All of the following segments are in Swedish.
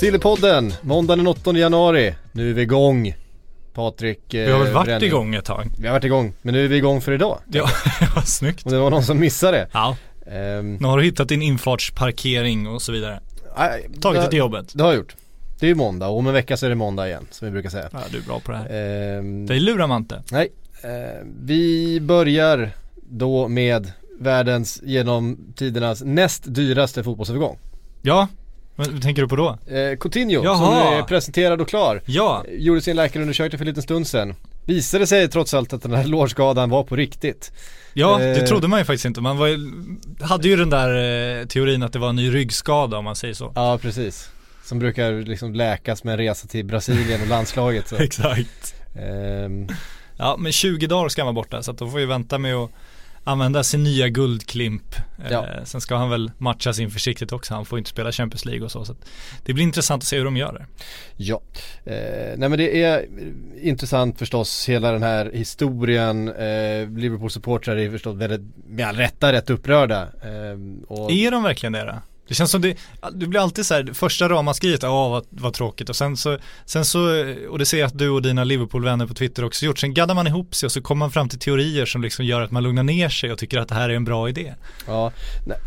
Sillypodden, måndagen den 8 januari. Nu är vi igång. Patrik eh, Vi har väl varit Bränning. igång ett tag? Vi har varit igång, men nu är vi igång för idag. Ja, vad snyggt. Och det var någon som missade det. Ja, Ehm, nu har du hittat din infartsparkering och så vidare. nej, Tagit det- till jobbet. Det har jag gjort. Det är ju måndag och om en vecka så är det måndag igen, som vi brukar säga. Ja, du är bra på det här. Ehm, Dig lurar man inte. Nej, eh, vi börjar då med världens genom tidernas näst dyraste fotbollsövergång. Ja, vad tänker du på då? Eh, Coutinho, Jaha. som nu är presenterad och klar, Ja, gjorde sin läkarundersökning för en liten stund sedan. Visade sig trots allt att den här lårskadan var på riktigt. ja Eh. det trodde man ju faktiskt inte. Man var hade ju den där eh, teorin att det var en ny ryggskada om man säger så. Ja, precis. Som brukar liksom läkas med en resa till Brasilien och landslaget. Exakt. Ehm, Ja, men 20 dagar ska han vara borta så att då får vi vänta med att använda sin nya guldklimp. Ja. Eh, sen ska han väl matcha sin försiktigt också. Han får inte spela Champions League och så. så det blir intressant att se hur de gör det. Ja, eh, nej men det är intressant förstås hela den här historien. Eh, Liverpool-supportrar är förstås väldigt, med all rätta, rätt upprörda. Eh, och, Är de verkligen det då? Det känns som det, det blir alltid så här, första ramaskriet, ja vad, vad tråkigt och sen så, sen så, och det ser jag att du och dina Liverpool-vänner på Twitter också gjort, sen gaddar man ihop sig och så kommer man fram till teorier som liksom gör att man lugnar ner sig och tycker att det här är en bra idé. Ja, nej,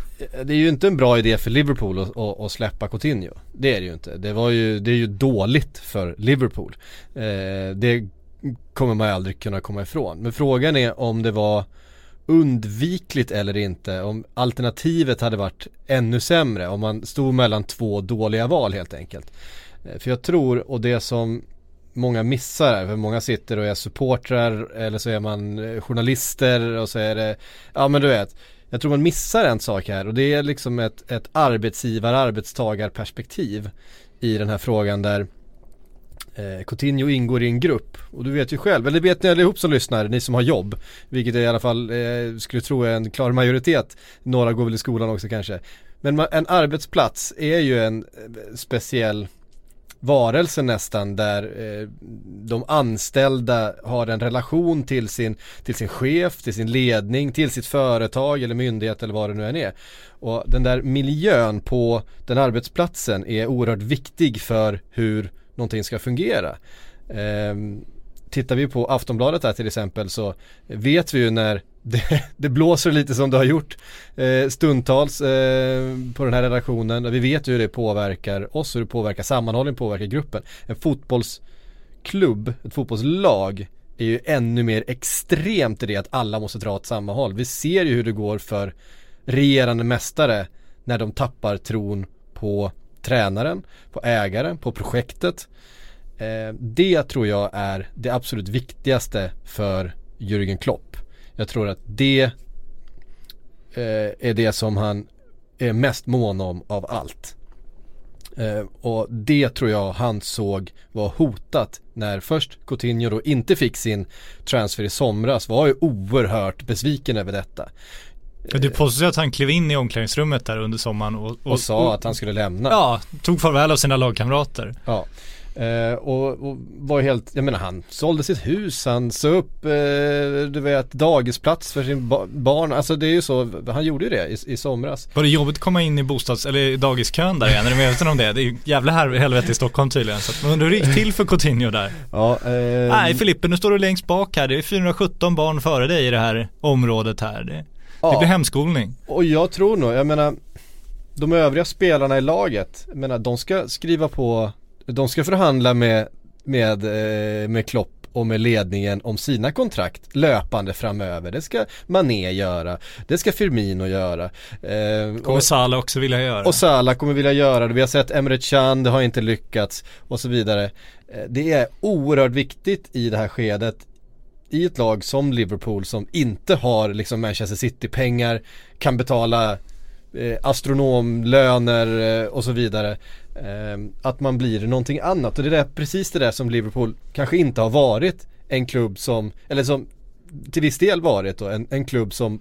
det är ju inte en bra idé för Liverpool att, att, att släppa Coutinho. Det är det ju inte. Det, var ju, det är ju dåligt för Liverpool. Eh, det kommer man ju aldrig kunna komma ifrån. Men frågan är om det var undvikligt eller inte. Om alternativet hade varit ännu sämre. Om man stod mellan två dåliga val helt enkelt. Eh, för jag tror, och det som många missar här, för många sitter och är supportrar eller så är man eh, journalister och så är det, ja men du vet, jag tror man missar en sak här och det är liksom ett, ett arbetsgivar-arbetstagarperspektiv i den här frågan där eh, Coutinho ingår i en grupp och du vet ju själv, eller vet ni allihop som lyssnar, ni som har jobb, vilket jag i alla fall eh, skulle tro är en klar majoritet, några går väl i skolan också kanske. Men man, en arbetsplats är ju en eh, speciell varelse nästan där eh, de anställda har en relation till sin, till sin chef, till sin ledning, till sitt företag eller myndighet eller vad det nu än är. Och den där miljön på den arbetsplatsen är oerhört viktig för hur någonting ska fungera. Eh, tittar vi på Aftonbladet här till exempel så vet vi ju när det, det blåser lite som det har gjort eh, stundtals eh, på den här redaktionen. Vi vet ju hur det påverkar oss, hur det påverkar sammanhållning, påverkar gruppen. En fotbollsklubb, ett fotbollslag är ju ännu mer extremt i det att alla måste dra åt samma håll. Vi ser ju hur det går för regerande mästare när de tappar tron på tränaren, på ägaren, på projektet. Eh, det tror jag är det absolut viktigaste för Jürgen Klopp. Jag tror att det eh, är det som han är mest mån om av allt. Eh, och det tror jag han såg var hotat när först Coutinho då inte fick sin transfer i somras var ju oerhört besviken över detta. Du påstår att han klev in i omklädningsrummet där under sommaren och, Och, sa att han skulle lämna. Ja, tog farväl av sina lagkamrater. Ja. Eh, och, och var helt, jag menar han sålde sitt hus, han sa upp, eh, du vet, dagisplats för sin ba- barn. Alltså det är ju så, han gjorde ju det i, i somras. Var det jobbigt att komma in i bostads, eller dagiskön där igen? Är du medveten om det? Det är ju jävla här, helvete i Stockholm tydligen. Så att, men hur gick till för Coutinho där? Ja, eh, Nej Filippe, nu står du längst bak här. Det är 417 barn före dig i det här området här. Det, det blir hemskolning. Och jag tror nog, jag menar de övriga spelarna i laget, jag menar de ska skriva på, de ska förhandla med, med, eh, med Klopp och med ledningen om sina kontrakt löpande framöver. Det ska Mané göra, det ska Firmino göra. Eh, Kommer och, Salah också vilja göra. och Salah kommer vilja göra det. Vi har sett Emre Can, det har inte lyckats och så vidare. Eh, Det är oerhört viktigt i det här skedet i ett lag som Liverpool som inte har liksom Manchester City-pengar, kan betala eh, astronomlöner eh, och så vidare. Eh, att man blir någonting annat och det är precis det där som Liverpool kanske inte har varit en klubb som, eller som till viss del varit då, en, en klubb som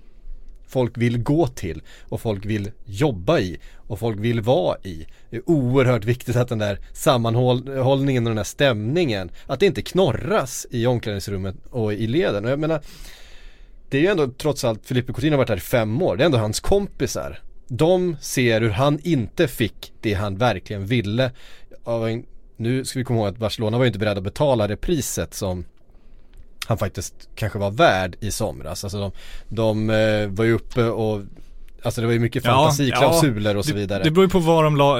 folk vill gå till och folk vill jobba i och folk vill vara i. Det är oerhört viktigt att den där sammanhållningen och den där stämningen, att det inte knorras i omklädningsrummet och i leden. Och jag menar, det är ju ändå trots allt, Filippe Coutinho har varit här i fem år, det är ändå hans kompisar. De ser hur han inte fick det han verkligen ville. Nu ska vi komma ihåg att Barcelona var ju inte beredda att betala det priset som han faktiskt kanske var värd i somras. Alltså de, de eh, var ju uppe och Alltså det var ju mycket fantasiklausuler ja, och så vidare. Det, det beror ju på vad de la,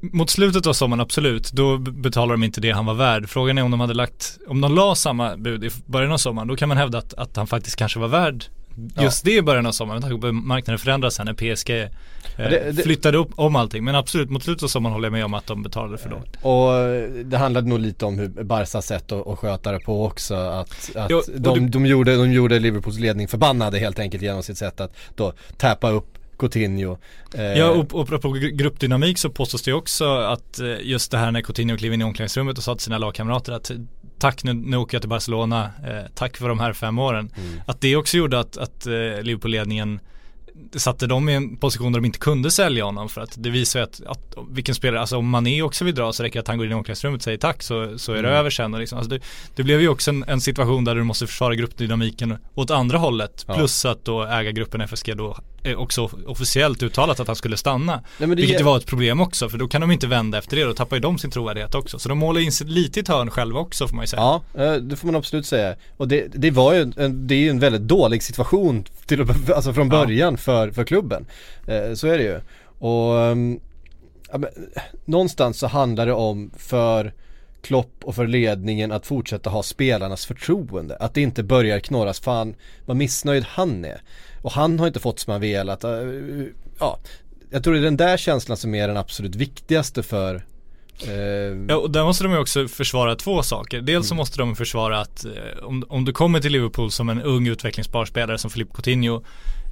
mot slutet av sommaren absolut, då betalar de inte det han var värd. Frågan är om de hade lagt, om de la samma bud i början av sommaren, då kan man hävda att, att han faktiskt kanske var värd just ja. det i början av sommaren, med tanke på marknaden förändras sen när PSG eh, det, det, flyttade upp om allting. Men absolut, mot slutet av sommaren håller jag med om att de betalade för lågt. Och det handlade nog lite om hur Barca sätt att, att sköta det på också. Att, att jo, de, du... de, gjorde, de gjorde Liverpools ledning förbannade helt enkelt genom sitt sätt att då tappa upp Coutinho. Eh. Ja, och, och på gruppdynamik så påstås det också att eh, just det här när Coutinho klev in i omklädningsrummet och sa till sina lagkamrater att tack nu, nu åker jag till Barcelona, eh, tack för de här fem åren. Mm. Att det också gjorde att, att eh, Liverpool-ledningen satte dem i en position där de inte kunde sälja honom för att det visar ju att, att vilken spelare, alltså om Mané också vill dra så räcker det att han går in i omklädningsrummet och säger tack så, så är det mm. över sen och liksom. alltså det, det, blev ju också en, en, situation där du måste försvara gruppdynamiken åt andra hållet ja. plus att då ägargruppen FSG då också officiellt uttalat att han skulle stanna. Nej, vilket är... var ett problem också för då kan de inte vända efter det. Då tappar ju de sin trovärdighet också. Så de målar in sig lite i ett hörn själva också får man ju säga. Ja, eh, det får man absolut säga. Och det, det var ju en, det är ju en väldigt dålig situation till, alltså från början ja. för, för klubben. Eh, så är det ju. Och ehm, ja, men, någonstans så handlar det om för Klopp och för ledningen att fortsätta ha spelarnas förtroende. Att det inte börjar knorras, fan vad missnöjd han är. Och han har inte fått som han velat. Eh, ja, jag tror det är den där känslan som är den absolut viktigaste för Eh, ja och där måste de ju också försvara två saker. Dels så mm. måste de försvara att eh, om, om du kommer till Liverpool som en ung utvecklingsbar spelare som Filippo Coutinho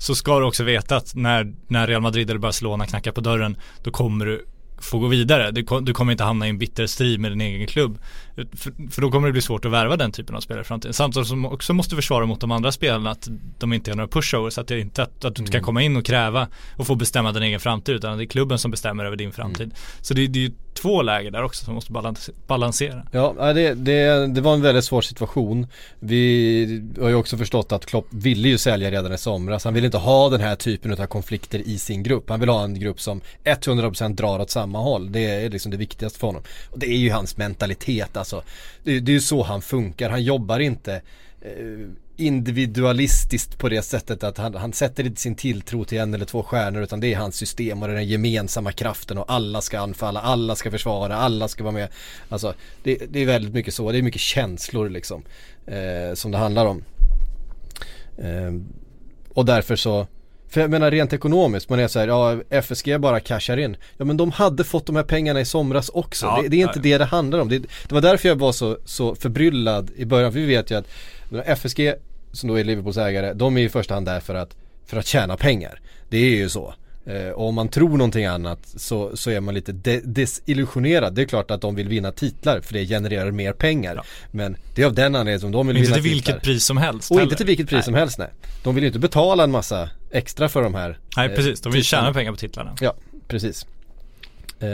så ska du också veta att när, när Real Madrid eller Barcelona knackar på dörren då kommer du få gå vidare. Du, du, kommer inte hamna i en bitter strid med din egen klubb. För, för, då kommer det bli svårt att värva den typen av spelare i framtiden. Samtidigt som också måste försvara mot de andra spelarna att de inte är några pushovers. Att, det inte, att, att du inte kan mm. komma in och kräva och få bestämma din egen framtid utan det är klubben som bestämmer över din framtid. Mm. Så det, det är ju två läger där också som måste balans, balansera. Ja, det, det, det var en väldigt svår situation. Vi har ju också förstått att Klopp ville ju sälja redan i somras. Han vill inte ha den här typen av konflikter i sin grupp. Han vill ha en grupp som 100% drar åt samma håll. Det är liksom det viktigaste för honom. Och det är ju hans mentalitet alltså. Alltså, det, det är ju så han funkar. Han jobbar inte eh, individualistiskt på det sättet att han, han sätter inte sin tilltro till en eller två stjärnor utan det är hans system och den gemensamma kraften och alla ska anfalla, alla ska försvara, alla ska vara med. Alltså det, det är väldigt mycket så, det är mycket känslor liksom eh, som det handlar om. Eh, och därför så för jag menar rent ekonomiskt, man är så här, ja FSG bara cashar in. Ja men de hade fått de här pengarna i somras också. Ja, det, det, är inte ja. det det handlar om. Det, det, var därför jag var så, så förbryllad i början. För vi vet ju att FSG, som då är Liverpools ägare, de är i första hand där för att, för att tjäna pengar. Det är ju så. Eh, och om man tror någonting annat så, så är man lite de desillusionerad. Det är klart att de vill vinna titlar för det genererar mer pengar. Ja. Men det är av den anledningen som de vill inte vinna titlar. Inte till vilket pris som helst. Och heller. inte till vilket pris nej. som helst nej. De vill ju inte betala en massa extra för de här Nej precis, de vill titlarna. tjäna pengar på titlarna. Ja, precis. Eh,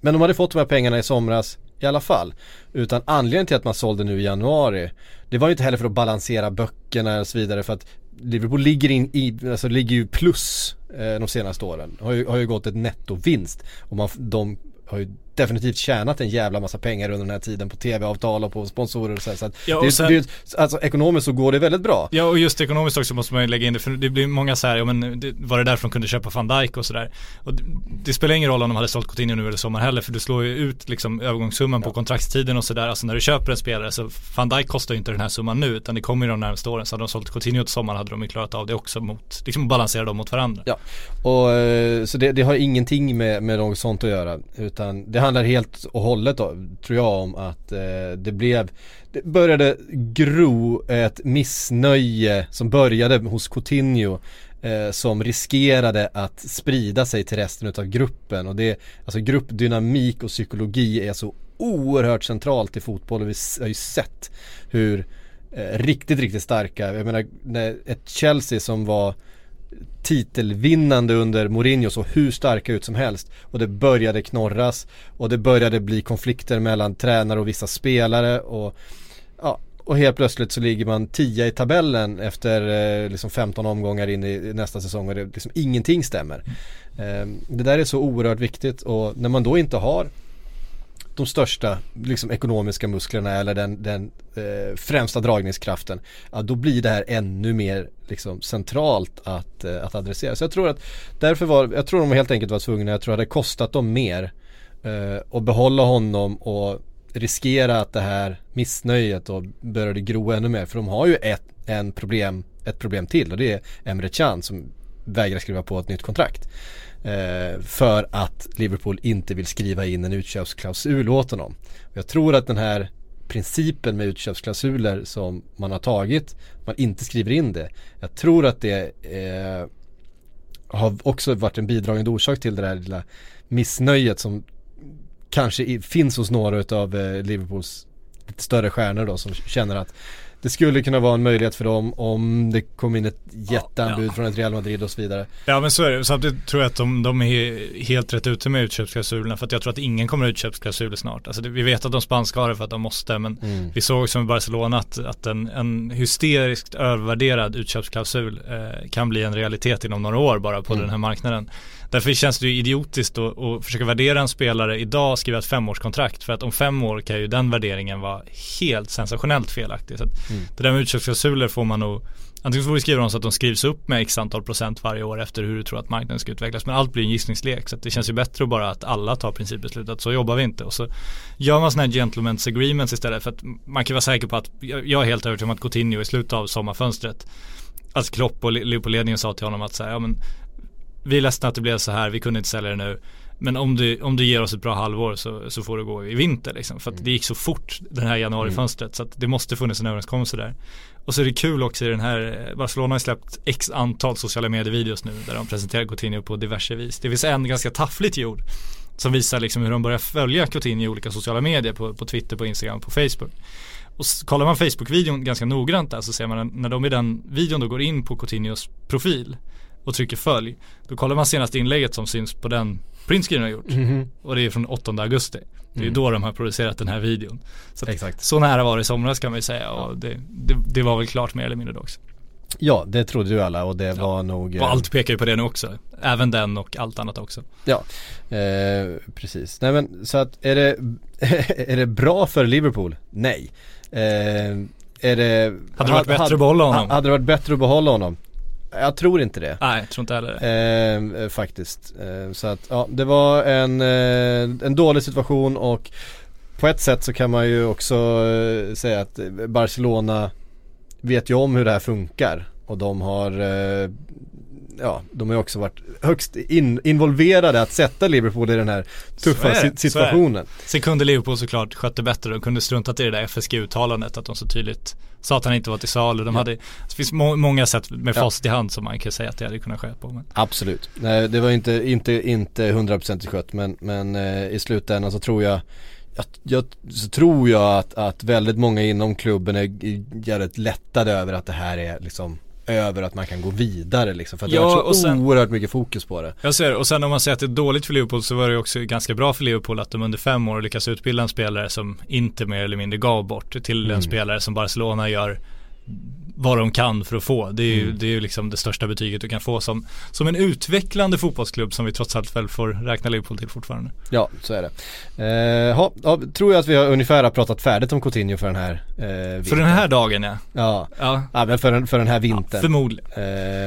men de hade fått de här pengarna i somras i alla fall. Utan anledningen till att man sålde nu i januari Det var ju inte heller för att balansera böckerna och så vidare för att Liverpool ligger, in i, alltså ligger ju plus eh, de senaste åren. Har ju, har ju gått ett nettovinst. Och man, de har ju definitivt tjänat en jävla massa pengar under den här tiden på tv-avtal och på sponsorer och så, så att ja, och det, sen, det, Alltså ekonomiskt så går det väldigt bra. Ja och just ekonomiskt också måste man ju lägga in det för det blir många så här, ja men det, var det därför de kunde köpa van Dijk och sådär. Och det, det, spelar ingen roll om de hade sålt Coutinho nu eller sommar heller för du slår ju ut liksom övergångssumman på kontraktstiden och sådär. Alltså när du köper en spelare så van Dijk kostar ju inte den här summan nu utan det kommer ju de närmaste åren. Så hade de sålt Coutinho till sommaren hade de ju klarat av det också mot, liksom balansera dem mot varandra. Ja, och eh, så det, det har ingenting med, med något sånt att göra utan det handlar handlar helt och hållet då, tror jag om att eh, det blev Det började gro ett missnöje som började hos Coutinho eh, som riskerade att sprida sig till resten av gruppen. Och det, alltså gruppdynamik och psykologi är så oerhört centralt i fotboll och vi har ju sett hur eh, riktigt, riktigt starka, jag menar ett Chelsea som var titelvinnande under Mourinho så hur starka ut som helst. Och det började knorras. Och det började bli konflikter mellan tränare och vissa spelare. Och ja, och helt plötsligt så ligger man 10 i tabellen efter eh, liksom 15 omgångar in i i nästa säsong och det liksom ingenting stämmer. Eh, det där är så oerhört viktigt. Och när man då inte har de största liksom, ekonomiska musklerna eller den, den eh, främsta dragningskraften ja, då blir det här ännu mer liksom, centralt att, eh, att adressera. Så jag tror att därför var, jag tror de helt enkelt var tvungna, jag tror det hade kostat dem mer eh, att behålla honom och riskera att det här missnöjet då började gro ännu mer för de har ju ett, en problem, ett problem till och det är Emre Can som vägrar skriva på ett nytt kontrakt. Eh, för att Liverpool inte vill skriva in en utköpsklausul åt honom. Jag tror att den här principen med utköpsklausuler som man har tagit, man inte skriver in det. Jag tror att det eh, har också varit en bidragande orsak till det där lilla missnöjet som kanske finns hos några av eh, Liverpools lite större stjärnor då som känner att det skulle kunna vara en möjlighet för dem om det kom in ett jätteanbud Ja. från ett Real Madrid och så vidare. Ja men så är det. Samtidigt tror jag att de, de är he- helt rätt ute med utköpsklausulerna för att jag tror att ingen kommer utköpsklausuler snart. Alltså det, vi vet att de spanska har det för att de måste men Mm. vi såg också med Barcelona att, att en, en hysteriskt övervärderad utköpsklausul eh, kan bli en realitet inom några år bara på Mm. den här marknaden. Därför känns det ju idiotiskt att, att försöka värdera en spelare idag, skriva ett femårskontrakt för att om fem år kan ju den värderingen vara helt sensationellt felaktig. Så Mm. Det där med utköpsklausuler får man nog Antingen får vi skriva dem så att de skrivs upp med x antal procent varje år efter hur du tror att marknaden ska utvecklas. Men allt blir en gissningslek. Så det känns ju bättre att bara att alla tar principbeslut. Att så jobbar vi inte. Och så gör man sådana här gentlemen's agreements istället. För att man kan vara säker på att, jag är helt övertygad om att Coutinho i slutet av sommarfönstret Att Klopp och Liverpool-ledningen sa till honom att säga, ja men Vi är ledsna att det blev så här, vi kunde inte sälja det nu. Men om du, om du ger oss ett bra halvår så, så får du gå i vinter liksom. För att det gick så fort det här januarifönstret. Så att det måste funnits en överenskommelse där. Och så är det kul också i den här, eh, Barcelona har släppt x antal sociala medievideos nu där de presenterar Coutinho på diverse vis. Det finns en ganska taffligt gjord som visar liksom hur de börjar följa Coutinho i olika sociala medier på, på Twitter, på Instagram på Facebook. Och kollar man Facebook-videon ganska noggrant där så ser man när de i den videon då går in på Coutinhos profil och trycker följ. Då kollar man senaste inlägget som syns på den printscreen har gjort. Mhm. Och det är från 8 augusti. Det är Mm. då de har producerat den här videon. Så, att, så nära var det i somras kan man ju säga och det, det, det var väl klart mer eller mindre då också. Ja, det trodde ju alla och det var nog eh, Och allt pekar ju på det nu också. Även den och allt annat också. Ja, eh, precis. Nej men så att är det, är det bra för Liverpool? Nej. Eh, är det Hade det varit bättre att behålla honom? Hade det varit bättre att behålla honom? Jag tror inte det. Nej, jag tror inte heller det. Eh, eh, faktiskt. Eh, så att ja, det var en, eh, en dålig situation och på ett sätt så kan man ju också eh, säga att Barcelona vet ju om hur det här funkar och de har eh, Ja, de har ju också varit högst in, involverade att sätta Liverpool i den här tuffa det, situationen. Sen kunde Liverpool såklart skött det bättre. De kunde struntat i det där FSG-uttalandet att de så tydligt sa att han inte var till salu. De hade, det finns må, många sätt med Ja. facit i hand som man kan säga att det hade kunnat ske på. Men. Absolut. Nej, det var inte, inte, inte 100% skött men, men eh, i slutändan så tror jag jag, jag, så tror jag att, att väldigt många inom klubben är jävligt lättade över att det här är liksom över att man kan gå vidare liksom. För att det Ja, har varit så sen- oerhört mycket fokus på det. Jag ser det. Och sen om man säger att det är dåligt för Liverpool så var det också ganska bra för Liverpool att de under fem år lyckas utbilda en spelare som inte mer eller mindre gav bort till Mm. en spelare som Barcelona gör vad de kan för att få. Det är ju, Mm. det är ju liksom det största betyget du kan få som, som en utvecklande fotbollsklubb som vi trots allt väl får räkna Liverpool till fortfarande. Ja, så är det. Eh, ha, ja, tror jag att vi har ungefär pratat färdigt om Coutinho för den här eh, För den här dagen ja. Ja, Ja, ja men för den, för den här vintern. förmodligen.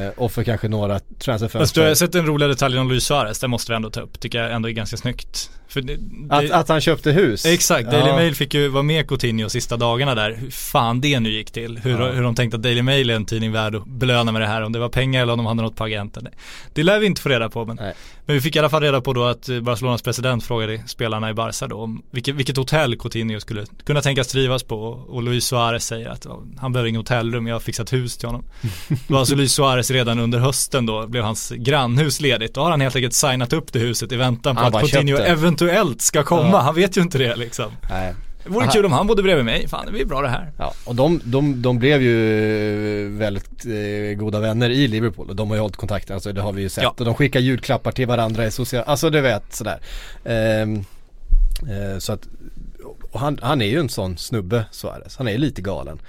eh, och för kanske några Fast du transferfönster. har sett en rolig detalj om Luis Suarez, det måste vi ändå ta upp. Tycker jag ändå är ganska snyggt. För det, Att, det, att han köpte hus? Exakt, Daily Ja. Mail fick ju vara med Coutinho sista dagarna där. Hur fan det nu gick till. Hur, Ja. hur de tänkte att Daily Mail är en tidning värd att belöna med det här. Om det var pengar eller om de hade något på agenten. Det lär vi inte få reda på. Men, Nej. men vi fick i alla fall reda på då att eh, Barcelonas president frågade spelarna i Barca då om vilket, vilket hotell Coutinho skulle kunna tänkas trivas på. Och Luis Suarez säger att han behöver inget hotellrum, jag har fixat hus till honom. Då var alltså Luis Suarez redan under hösten då blev hans grannhus ledigt. Då har han helt enkelt signat upp det huset i väntan på Han att Coutinho det. eventuellt ska komma. Ja. Han vet ju inte det liksom. Nej. Det vore Aha. kul om han bodde bredvid mig. Fan det blir bra det här. Ja, och de, de, de blev ju väldigt eh, goda vänner i Liverpool och de har ju hållit kontakten, alltså det har vi ju sett. Ja. Och de skickar julklappar till varandra i sociala, alltså du vet sådär. Ehm, eh, så att, han, han är ju en sån snubbe, Suarez. Han är lite galen.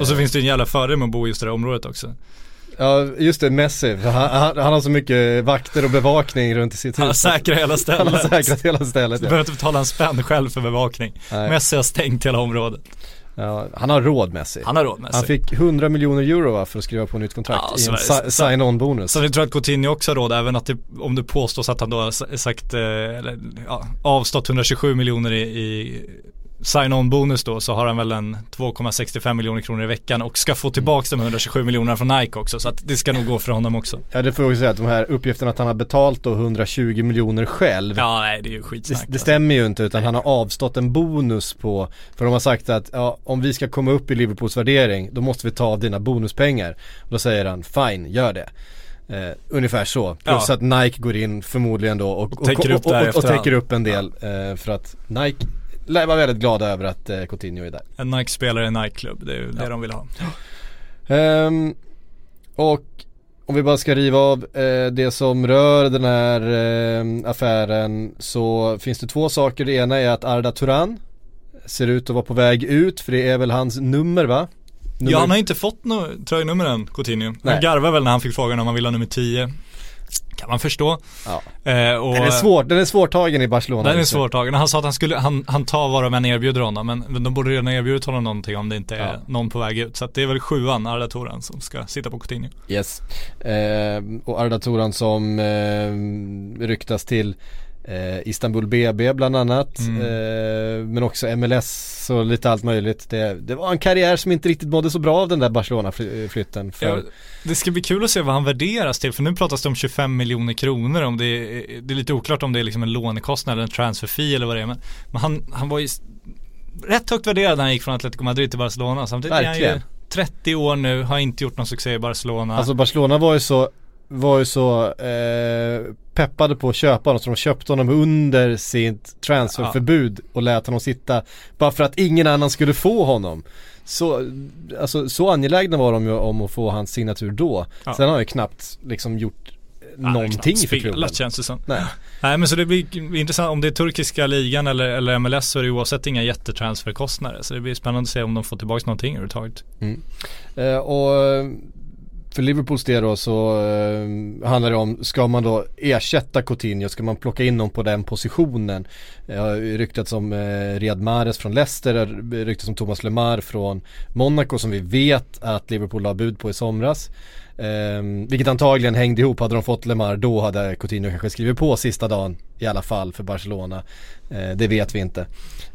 Och så Eh, finns det en jävla fördel med att bo i just det där området också. Ja, just det, Messi. Han, han, han har så mycket vakter och bevakning runt i sitt Han har hus. säkrat hela Han har stället. säkrat hela stället. Du Ja. behöver inte betala en spänn själv för bevakning. Nej. Messi har stängt hela området. Ja, han har råd Messi. Han har råd med Han fick 100 miljoner euro va, för att skriva på nytt kontrakt Ja, i en si- sign-on bonus. Så vi tror att Coutinho också har råd, även att det, om det påstås att han då har sagt, eh, eller, ja, avstått 127 miljoner i, i sign-on bonus då så har han väl en 2,65 miljoner kronor i veckan och ska få tillbaka de 127 miljonerna från Nike också så att det ska nog gå för honom också. Ja det får jag säga att de här uppgifterna att han har betalt då 120 miljoner själv Ja nej det är ju det, skitsnack. det stämmer ju inte utan han har avstått en bonus på För de har sagt att ja, om vi ska komma upp i Liverpools värdering då måste vi ta av dina bonuspengar och Då säger han fine, gör det eh, Ungefär så, plus Ja. att Nike går in förmodligen då och, Och och, och, och, täcker upp en del eh, För att Nike lär vara väldigt glada över att eh, Coutinho är där En Nike-spelare i en Nike-klubb, det är ju det Ja. de vill ha. Ehm, och om vi bara ska riva av eh, det som rör den här eh, affären så finns det två saker. Det ena är att Arda Turan ser ut att vara på väg ut för det är väl hans nummer va? Nummer... Ja han har inte fått något tröjnummer än, Coutinho. Han garvar väl när han fick frågan om han ville ha nummer 10. Kan man förstå. Ja. Eh, och Den är svår, den är svårtagen i Barcelona. Den är svårtagen. Han sa att han skulle, han, han tar vad de än erbjuder honom men de borde redan erbjudit honom någonting om det inte är Ja. någon på väg ut. Så det är väl sjuan, Arda Toran, som ska sitta på Coutinho. Yes. Ehm, och Arda Turan som ehm, ryktas till eh, Istanbul BB bland annat. Mm. Ehm, men också MLS och lite allt möjligt. Det, det var en karriär som inte riktigt mådde så bra av den där Barcelona-flytten. För, Ja, det ska bli kul att se vad han värderas till för nu pratas det om 25 miljoner kronor om det är, det är lite oklart om det är liksom en lånekostnad eller en transfer fee eller vad det är men, men han, han var ju rätt högt värderad när han gick från Atletico Madrid till Barcelona samtidigt är han ju Verkligen. 30 år nu, har inte gjort någon succé i Barcelona Alltså Barcelona var ju så var ju så eh, peppade på att köpa honom så de köpte honom under sitt transferförbud och lät honom sitta bara för att ingen annan skulle få honom. Så, alltså, så angelägna var de ju om att få hans signatur då. Ja. Sen har han ju knappt liksom gjort har någonting för klubben. spelat, känns det som. Nej. Nej men så det blir intressant, om det är turkiska ligan eller, eller MLS så är det oavsett inga jättetransferkostnader. Så det blir spännande att se om de får tillbaka någonting överhuvudtaget. Eh, och för Liverpools del då så eh, handlar det om, ska man då ersätta Coutinho, ska man plocka in någon på den positionen? Det har ryktats om eh, Riyad Mahrez från Leicester, det har ryktats om Thomas Lemar från Monaco som vi vet att Liverpool har bud på i somras. Eh, vilket antagligen hängde ihop, hade de fått Lemar då hade Coutinho kanske skrivit på sista dagen i alla fall för Barcelona. Eh, det vet vi inte.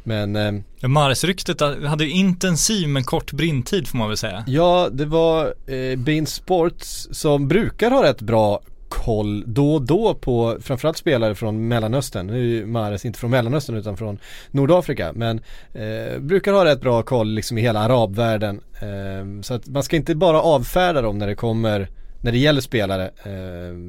Men eh, Ja, Mares-ryktet hade ju intensiv men kort brintid får man väl säga. Ja, det var eh, Bein Sports som brukar ha rätt bra koll då och då på framförallt spelare från Mellanöstern. Nu är ju Mahrez inte från Mellanöstern utan från Nordafrika men eh, brukar ha rätt bra koll liksom i hela arabvärlden. Eh, så att man ska inte bara avfärda dem när det kommer när det gäller spelare eh,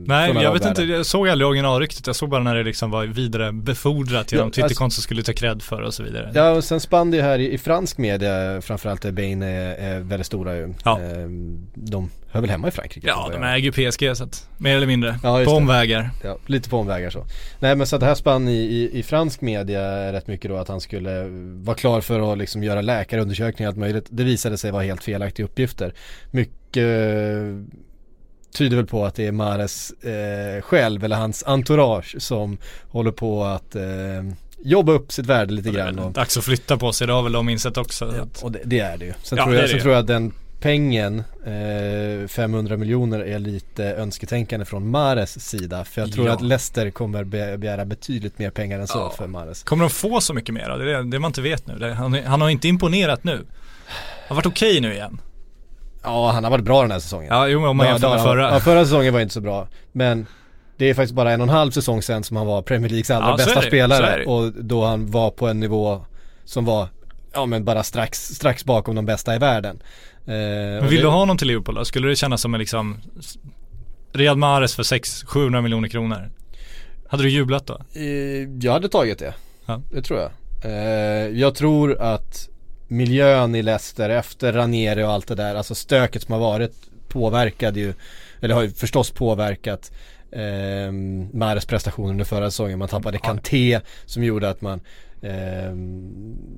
Nej, jag vet inte, jag såg aldrig originalryktet. Jag såg bara när det liksom var vidare befordrat genom Ja, Twitterkonto som skulle ta cred för och så vidare. Ja och sen spann det ju här i, i fransk media framförallt där Bain är, är väldigt stora ju. Ja. Eh, de hör väl hemma i Frankrike? Ja, de äger ju PSG så att, mer eller mindre. Ja, på omvägar. Ja, lite på omvägar så. Nej men så att det här spann i, i, i fransk media rätt mycket då att han skulle vara klar för att liksom göra läkarundersökningar och allt möjligt. Det visade sig vara helt felaktiga uppgifter. Mycket tyder väl på att det är Mares eh, själv eller hans entourage som håller på att eh, jobba upp sitt värde lite grann. Och, dags att flytta på sig, det har väl de insett också. ja, och det, det är det ju. Sen, Ja, tror, jag, sen tror jag att den pengen, eh, 500 miljoner är lite önsketänkande från Mares sida. För jag tror Ja. att Leicester kommer be- begära betydligt mer pengar än så Ja. för Mares. Kommer de få så mycket mer? Det är det, det man inte vet nu. Det, han, han har inte imponerat nu. Han har varit okej nu igen. Ja, han har varit bra den här säsongen. Ja, jo, om man jämför med förra. Ja, förra säsongen var inte så bra. Men det är faktiskt bara en och en halv säsong sedan som han var Premier Leagues allra Ja, bästa spelare. Och då han var på en nivå som var, ja men bara strax, strax bakom de bästa i världen. Eh, Men vill det- du ha någon till Liverpool då? Skulle det kännas som en liksom Riyad Mahrez för 600-700 miljoner kronor? Hade du jublat då? Eh, Jag hade tagit det. Ja. Det tror jag. Eh, Jag tror att miljön i Leicester efter Ranieri och allt det där, alltså stöket som har varit påverkade ju, eller har ju förstås påverkat eh, Mahrez prestation under förra säsongen. Man tappade Kanté som gjorde att man eh,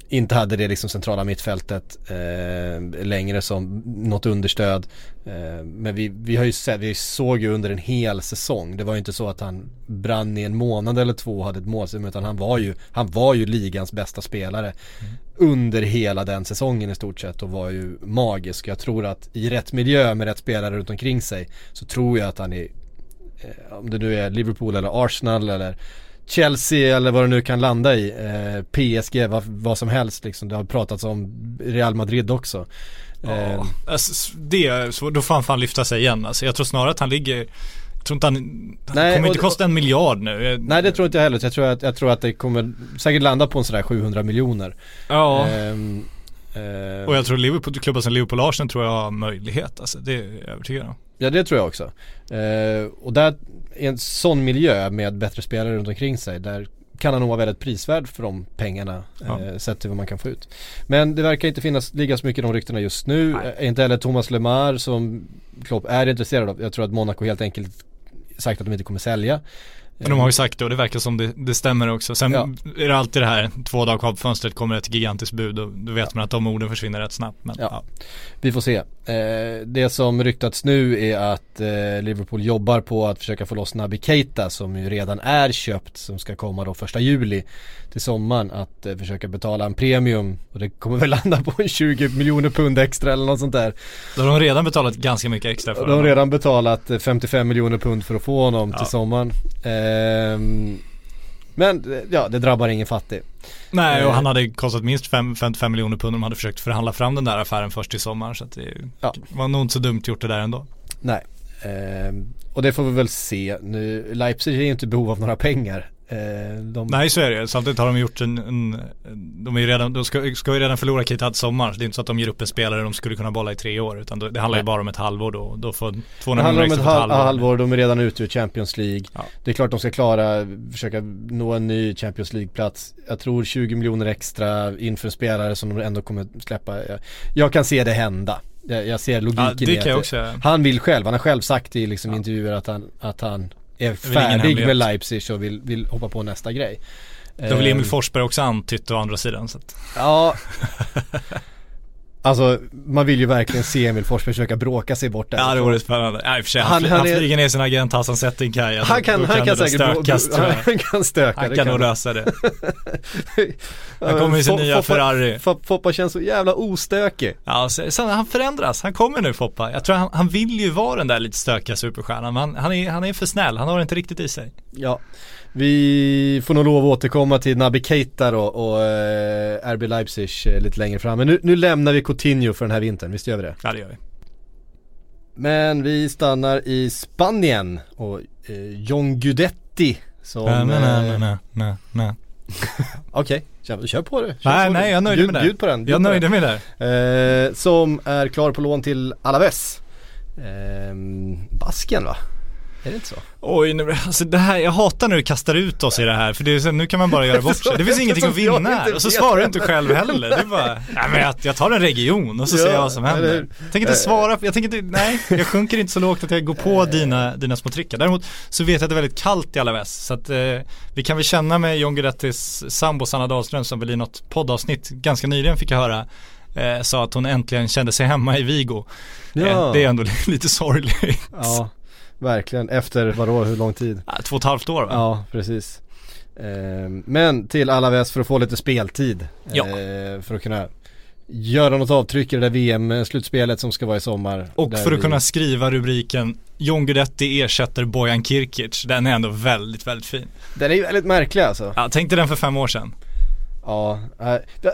inte hade det liksom centrala mittfältet eh, längre som något understöd. Eh, men vi, vi har ju sett, vi såg ju under en hel säsong. Det var ju inte så att han brann i en månad eller två och hade ett målsum utan han var ju, han var ju ligans bästa spelare under hela den säsongen i stort sett och var ju magisk. Jag tror att i rätt miljö med rätt spelare runt omkring sig så tror jag att han är eh, om det nu är Liverpool eller Arsenal eller Chelsea eller vad det nu kan landa i. Eh, PSG, vad, vad som helst liksom. Det har pratats om Real Madrid också. Eh, Ja, alltså, det, så, då får han fan lyfta sig igen alltså. Jag tror snarare att han ligger jag tror inte han, han Nej, kommer inte kosta en miljard nu. nej det tror inte jag heller. Jag tror, att, jag tror att det kommer säkert landa på en sådär 700 miljoner. Ja, Ehm, eh, och jag tror Liverpool, klubbar som Liverpool och Arsenal tror jag har möjlighet alltså. Det är jag övertygad om. Ja det tror jag också. Eh, och där, i en sån miljö med bättre spelare runt omkring sig, där kan han nog vara väldigt prisvärd för de pengarna Ja. eh, sett till vad man kan få ut. Men det verkar inte finnas, ligga så mycket i de ryktena just nu. Nej. Eh, inte heller Thomas Lemar som Klopp är intresserad av. Jag tror att Monaco helt enkelt sagt att de inte kommer sälja. Men de har ju sagt det och det verkar som det, det stämmer också. Sen Ja. är det alltid det här, två dagar kvar på fönstret kommer ett gigantiskt bud och då vet man att de orden försvinner rätt snabbt. Men, Ja. ja. Vi får se. Eh, det som ryktats nu är att eh, Liverpool jobbar på att försöka få loss Naby Keita som ju redan är köpt som ska komma då första juli till sommaren att eh, försöka betala en premium och det kommer väl landa på en 20 miljoner pund extra eller något sånt där. Då har de redan betalat ganska mycket extra för De har honom. redan betalat eh, 55 miljoner pund för att få honom Ja. till sommaren. Ehm, men eh, ja, det drabbar ingen fattig. Nej, Eh. och han hade kostat minst fem- 55 miljoner pund om de hade försökt förhandla fram den där affären först till sommaren. Så det Ja. var nog inte så dumt gjort det där ändå. Nej. Ehm, och det får vi väl se. Nu, Leipzig är ju inte i behov av några pengar. Ehm, de, Nej, så är det Samtidigt har de gjort en, en de är ju redan, de ska, ska ju redan förlora till sommar. Det är inte så att de ger upp en spelare de skulle kunna bolla i tre år. Utan det, det handlar ju Nej. bara om ett halvår då. Då får Det 200 handlar miljoner om ett ett halv, halvår. halvår, de är redan ute ur Champions League. Ja. Det är klart de ska klara, försöka nå en ny Champions League-plats. Jag tror 20 miljoner extra inför en spelare som de ändå kommer släppa. Jag, kan se det hända. Jag, jag ser logiken Ja, i det att kan jag också. Han vill själv, han har själv sagt i liksom Ja. intervjuer att han, att han är färdig med Leipzig och vill, vill hoppa på nästa grej. Det har väl Emil Ehm, Forsberg också antytt å andra sidan. Så att, Ja Alltså man vill ju verkligen se Emil Forsberg försöka bråka sig bort där. ja, det vore spännande. Nej, för sig, han, Han- han, han han är- flyger ner sin agent Hassan Settingkaj. Han kan, han kan det säkert stökas, tror jag. han kan stöka. Han kan nog lösa det. Han kommer i sin nya Ferrari. Fo- Foppa känns så jävla ostökig. Ja, så han förändras. Han kommer nu Foppa. Jag tror han, han vill ju vara den där lite stökiga superstjärnan. Men han, han, är, han är för snäll. Han har det inte riktigt i sig. Ja. Vi får nog lov att återkomma till Naby Keita då och eh, RB Leipzig eh, lite längre fram. Men nu, nu lämnar vi Coutinho för den här vintern, visst gör vi det? Ja, det gör vi. Men vi stannar i Spanien och eh, John Guidetti som... Nej, nej, nej, eh, nej, nej, nej. Okej, kör, kör på det. Kör Nej, på nej, det. jag nöjde med det. Bjud på den. bjud Jag nöjde mig där. Eh, som är klar på lån till Alaves. Eh, Basken va? Är det inte så? Oj, nu, alltså det här, jag hatar när du kastar ut oss i det här för det nu kan man bara göra bort sig. Det finns ingenting att vinna här och så svarar du inte själv heller. Det är bara, nej men jag, jag tar en region och så ser Ja, jag vad som händer. Jag tänker inte Eh. svara, jag tänker inte, nej, jag sjunker inte så lågt att jag går på dina, dina små trickar. Däremot så vet jag att det är väldigt kallt i Alaves så att eh, vi kan väl känna med John Guidettis sambo Sanna Dahlström som väl i något poddavsnitt ganska nyligen fick jag höra eh, sa att hon äntligen kände sig hemma i Vigo. Ja. Eh, det är ändå lite sorgligt. Ja, verkligen. Efter vadå, hur lång tid? Två och ett halvt år va? Ja, precis. Eh, men till Alaves för att få lite speltid. Ja. Eh, för att kunna göra något avtryck i det där VM-slutspelet som ska vara i sommar. Och för att vi- kunna skriva rubriken John Guidetti ersätter Bojan Kirkic. Den är ändå väldigt, väldigt fin. Den är ju väldigt märklig alltså. Ja, tänk dig den för fem år sedan. Ja,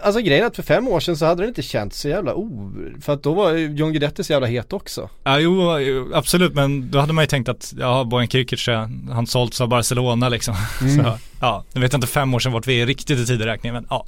alltså grejen är att för fem år sedan så hade det inte känts så jävla o... För att då var John Guidetti så jävla het också. Ja, jo, absolut, men då hade man ju tänkt att, ja, Bojan Kirkic, är- han sålts av Barcelona liksom. Så, ja, nu vet jag inte fem år sedan vart vi är riktigt i tideräkningen, men ja.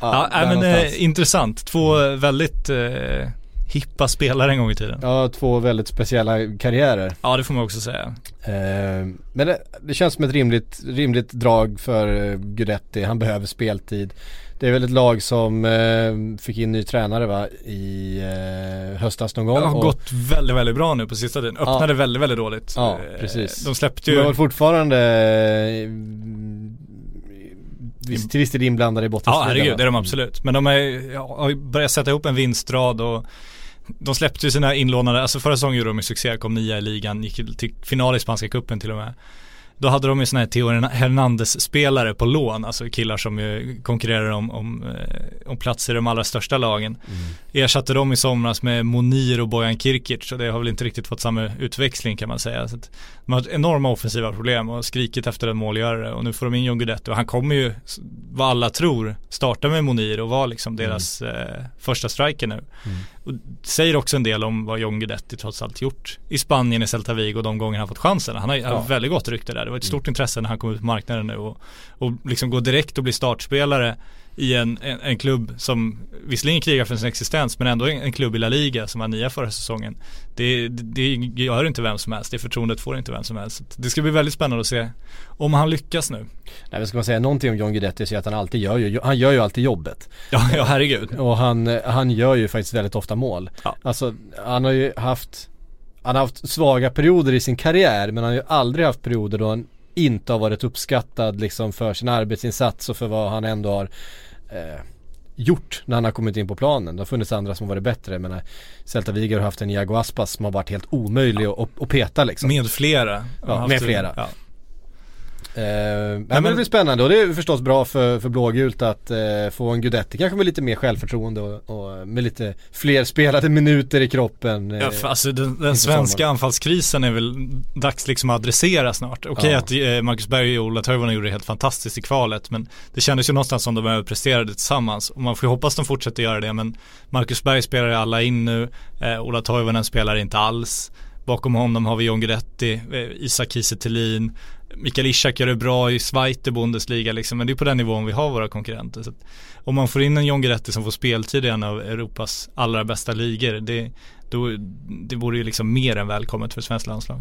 Ja, nej, men eh, intressant. Två eh, väldigt eh, hippa spelare en gång i tiden. Ja. Ja, två väldigt speciella karriärer. det får man också säga. Eh, men det, det känns som ett rimligt, rimligt drag för eh, Guidetti. Han behöver speltid. Det är väl ett lag som eh, fick in ny tränare va i eh, höstas någon gång. Det har och- gått väldigt, väldigt bra nu på sista tiden. Öppnade väldigt, väldigt dåligt. Ja, Eh, precis. De släppte De ju, väl fortfarande eh, till viss del inblandade i ja bottenstriden herregud, va? det är de absolut. Men de är, ja, har börjat sätta ihop en vinstrad och de släppte ju sina inlånade, alltså förra säsongen gjorde de ju succé, kom nia i ligan, gick till final i spanska cupen till och med. Då hade de ju sådana här Theo Hernandez-spelare på lån, alltså killar som ju konkurrerar om, om, eh, om plats i de allra största lagen. Ersatte dem i somras med Monir och Bojan Kirkic och det har väl inte riktigt fått samma utväxling kan man säga. Så de har ett enorma offensiva problem och skrikit efter en målgörare och nu får de in John Guidetti och han kommer ju, vad alla tror, starta med Monir och vara liksom deras eh, första striker nu. Och säger också en del om vad John Guidetti trots allt gjort i Spanien, i Celta Vigo de gånger han fått chansen. Han har Ja. väldigt gott rykte där. Det var ett stort intresse när han kom ut på marknaden nu och, och liksom gå direkt och bli startspelare i en, en, en klubb som visserligen krigar för sin existens men ändå en, en klubb i La Liga som var nia förra säsongen. Det, det, det gör inte vem som helst, det förtroendet får inte vem som helst. Det ska bli väldigt spännande att se om han lyckas nu. Nej men ska man säga någonting om John Guidetti så är att han alltid gör ju, han gör ju alltid jobbet. Ja, ja herregud. Och han, han gör ju faktiskt väldigt ofta mål. Ja. Alltså han har ju haft, han har haft svaga perioder i sin karriär men han har ju aldrig haft perioder då han inte har varit uppskattad liksom för sin arbetsinsats och för vad han ändå har eh, gjort när han har kommit in på planen. Det har funnits andra som har varit bättre men Celta Vigo har haft en Iago Aspas som har varit helt omöjlig att, att peta liksom. Med flera. Ja, med flera. Ja. Eh, nej, men men- det blir spännande och det är förstås bra för, för blågult att eh, få en Guidetti kanske med lite mer självförtroende och, och med lite fler spelade minuter i kroppen. eh, Ja, för alltså den, den svenska sommaren. anfallskrisen är väl dags liksom att adressera snart. Okej Ja. att eh, Marcus Berg och Ola Toivonen gjorde det helt fantastiskt i kvalet men det kändes ju någonstans som de överpresterade tillsammans och man får ju hoppas de fortsätter göra det men Marcus Berg spelar ju alla in nu, eh, Ola Toivonen spelar inte alls. Bakom honom har vi John Guidetti, eh, Isak Kiese Mikael Ishak gör det bra i Zweite Bundesliga liksom, men det är på den nivån vi har våra konkurrenter. Så om man får in en John Guidetti som får speltid i en av Europas allra bästa ligor, det, då, det vore ju liksom mer än välkommet för svenskt landslag.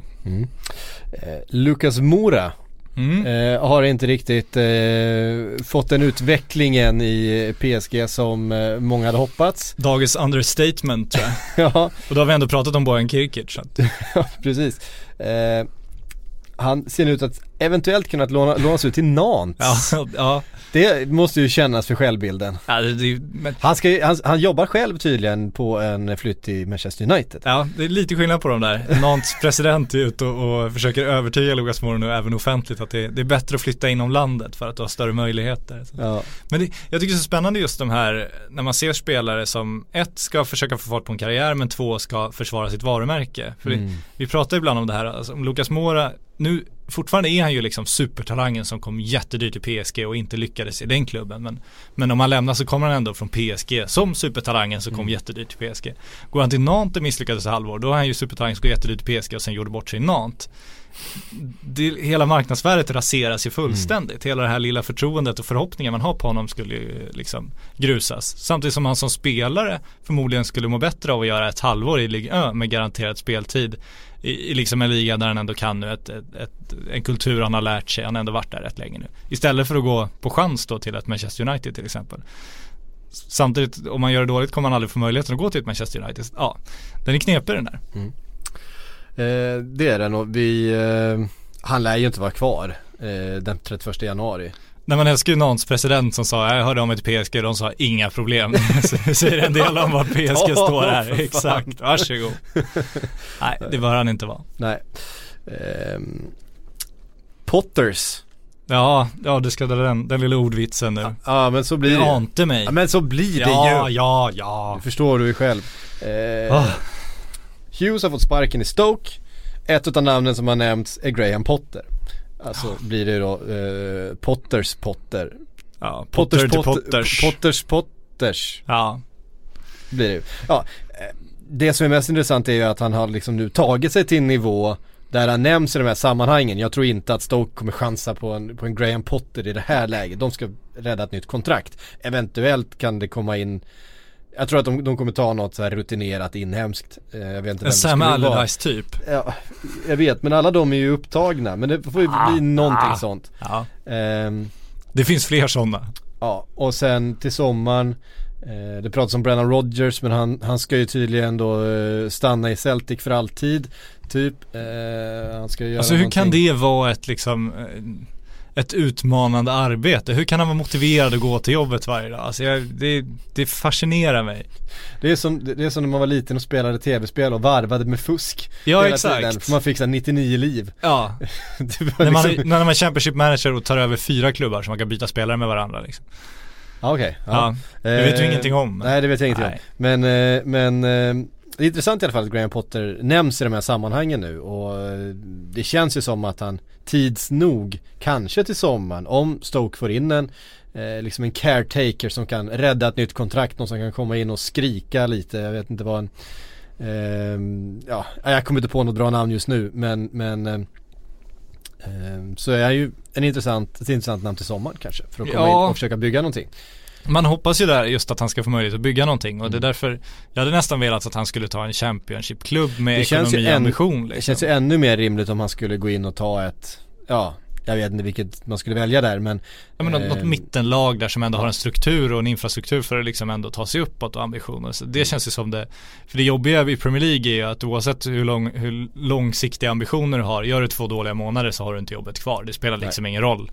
eh, Lucas Mora Mm. eh, har inte riktigt eh, fått den utvecklingen i PSG som eh, många hade hoppats. Dagens understatement tror jag. ja, Och då har vi ändå pratat om Bojan Kirkic. Ja, precis. Han ser nu ut att eventuellt kunna låna, lånas ut till Nantes. ja, ja, Det måste ju kännas för självbilden. ja, det, men, Han, ska, han, han jobbar själv tydligen på en flytt till Manchester United. ja, det är lite skillnad på dem där. Nantes president är ute och, och försöker övertyga Lukas Moura nu även offentligt att det, det är bättre att flytta inom landet för att du har större möjligheter. Ja, Men det, jag tycker det är så spännande just de här, när man ser spelare som ett ska försöka få fart på en karriär men två ska försvara sitt varumärke. För Mm. det, vi pratar ibland om det här, alltså, om Lukas Mora, nu fortfarande är han ju liksom supertalangen som kom jättedyrt till PSG och inte lyckades i den klubben. Men, men om han lämnar så kommer han ändå från PSG som supertalangen som kom jättedyrt till PSG. Går han till Nantes och misslyckades i halvår, då är han ju supertalangen som går jättedyrt till PSG och sen gjorde bort sig i Nantes det, hela marknadsvärdet raseras ju fullständigt. Hela det här lilla förtroendet och förhoppningen man har på honom skulle ju liksom grusas. Samtidigt som han som spelare förmodligen skulle må bättre av att göra ett halvår i Ligue 1 med garanterad speltid i, i liksom en liga där han ändå kan nu ett, ett, ett, en kultur han har lärt sig, han har ändå varit där rätt länge nu. Istället för att gå på chans då till ett Manchester United till exempel. Samtidigt, om man gör det dåligt kommer man aldrig få möjligheten att gå till ett Manchester United. Ja, den är knepig den där. Mm. eh, det är den och vi, eh, han lär ju inte vara kvar eh, den 31 januari. När man älskar ju Nantes president som sa, jag hörde om ett PSG de sa inga problem. Säger en del om vad PSG Ja, står här. Exakt, varsågod. Nej, det bör han inte vara. Nej. Ehm, Potters. Ja, ja du ska dra den, den lilla ordvitsen nu. Ja men så blir Det ante mig. Ja men så blir det Ja, ju. ja, ja. Det förstår du ju själv. Eh, Ah. Hughes har fått sparken i Stoke. Ett av namnen som har nämnts är Graham Potter. Alltså blir det då eh, Potters Potter. Ja, Potter till Potters. Potters Potters Ja, blir det. Ja, eh, det som är mest intressant är ju att han har liksom nu tagit sig till en nivå där han nämns i de här sammanhangen. Jag tror inte att Stoke kommer chansa på en, på en Graham Potter i det här läget. De ska rädda ett nytt kontrakt. Eventuellt kan det komma in jag tror att de, de kommer ta något så rutinerat inhemskt. Eh, Jag vet inte vem Sam. Allardyce typ. Ja, jag vet, men alla de är ju upptagna. Men det får ju bli någonting ah. sånt. Ja. Ehm, Det finns fler sådana. Ja, och sen till sommaren eh, Det pratas om Brennan Rodgers men han, han ska ju tydligen då eh, stanna i Celtic för alltid Typ eh, Han ska göra Alltså hur kan någonting. det vara ett liksom eh, ett utmanande arbete? Hur kan han vara motiverad att gå till jobbet varje dag? Alltså jag, det, det fascinerar mig. det, är som, det är som när man var liten och spelade tv-spel och varvade med fusk Ja hela exakt. tiden, för man fick så här 99 liv Ja, när man, liksom, när man är Championship manager och tar över fyra klubbar så man kan byta spelare med varandra liksom. ja, okej Ja, det vet du ingenting om. Nej det vet jag ingenting om Nej. Men, eh, men eh, det är intressant i alla fall att Graham Potter nämns i de här sammanhangen nu och eh, det känns ju som att han tids nog, kanske till sommaren, om Stoke får in en eh, liksom en caretaker som kan rädda ett nytt kontrakt, någon som kan komma in och skrika lite, jag vet inte vad en ehm, ja, jag kommer inte på något bra namn just nu men, men ehm, så är ju en intressant, ett intressant namn till sommaren kanske för att komma Ja. in och försöka bygga någonting. Man hoppas ju där just att han ska få möjlighet att bygga någonting och det är Mm. därför Jag hade nästan velat att han skulle ta en Championship-klubb med Det känns ekonomi och ambition liksom. Det känns ju ännu mer rimligt om han skulle gå in och ta ett, ja, jag vet inte vilket man skulle välja där men Ja men något, något eh, mittenlag där som ändå har en struktur och en infrastruktur för att liksom ändå ta sig uppåt och ambitioner. Så det känns ju som det, för det jobbiga i Premier League är ju att oavsett hur, lång, hur långsiktiga ambitioner du har, gör du två dåliga månader så har du inte jobbet kvar. Det spelar liksom ingen roll.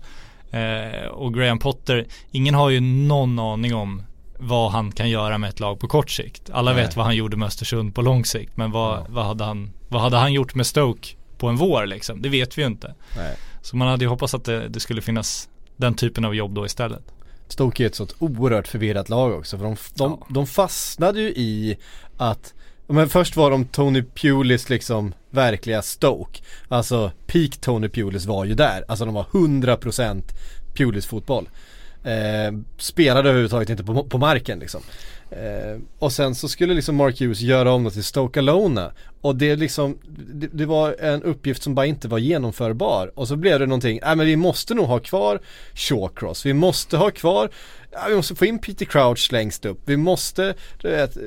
Eh, och Graham Potter, ingen har ju någon aning om vad han kan göra med ett lag på kort sikt. Alla Nej. vet vad han gjorde med Östersund på lång sikt, men vad, Ja. vad, hade han, vad hade han gjort med Stoke på en vår liksom? Det vet vi ju inte. Nej. Så man hade ju hoppats att det, det skulle finnas den typen av jobb då istället. Stoke är ett sånt oerhört förvirrat lag också för de, de, Ja. de fastnade ju i att men först var de Tony Pulis liksom verkliga Stoke. Alltså peak Tony Pulis var ju där. Alltså de var 100% Pulis fotboll. Eh, Spelade överhuvudtaget inte på, på marken liksom. Eh, Och sen så skulle liksom Mark Hughes göra om det till Stoke Alona. Och det liksom det, det var en uppgift som bara inte var genomförbar. Och så blev det någonting, nej men vi måste nog ha kvar Shawcross. Vi måste ha kvar Ja, vi måste få in Peter Crouch längst upp. Vi måste, du vet,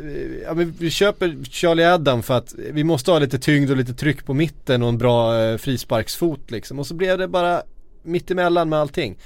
ja, men vi köper Charlie Adam för att vi måste ha lite tyngd och lite tryck på mitten och en bra eh, frisparksfot liksom. Och så blev det bara mittemellan med allting.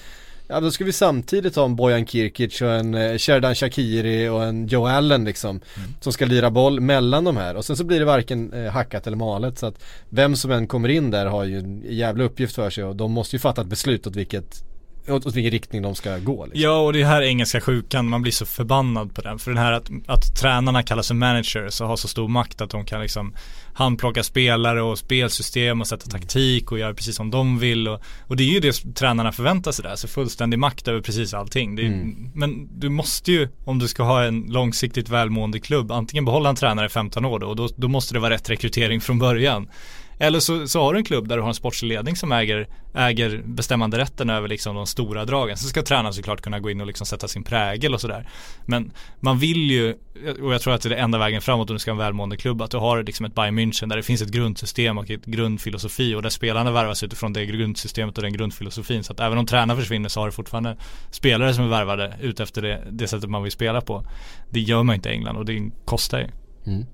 Ja då ska vi samtidigt ha en Bojan Kirkic och en eh, Sherdan Shakiri och en Joe Allen liksom Som ska lira boll mellan de här och sen så blir det varken eh, hackat eller malet så att Vem som än kommer in där har ju en jävla uppgift för sig och de måste ju fatta ett beslut åt vilket åt, åt vilken riktning de ska gå liksom. Ja och det här engelska sjukan, man blir så förbannad på den. För den här att, att tränarna kallas för managers och har så stor makt att de kan liksom handplocka spelare och spelsystem och sätta taktik och göra precis som de vill. Och, och det är ju det tränarna förväntar sig där, så fullständig makt över precis allting. Är, Mm. Men du måste ju, om du ska ha en långsiktigt välmående klubb, antingen behålla en tränare i 15 år då, och då, då måste det vara rätt rekrytering från början. Eller så, så har du en klubb där du har en sportslig ledning som äger, äger bestämmande rätten över liksom de stora dragen. Sen ska tränaren såklart kunna gå in och liksom sätta sin prägel och sådär. Men man vill ju, och jag tror att det är det enda vägen framåt om du ska ha en välmående klubb, att du har liksom ett Bayern München där det finns ett grundsystem och ett grundfilosofi och där spelarna värvas utifrån det grundsystemet och den grundfilosofin. Så att även om tränaren försvinner så har du fortfarande spelare som är värvade ut efter det, det sättet man vill spela på. Det gör man inte i England och det kostar ju. Mm.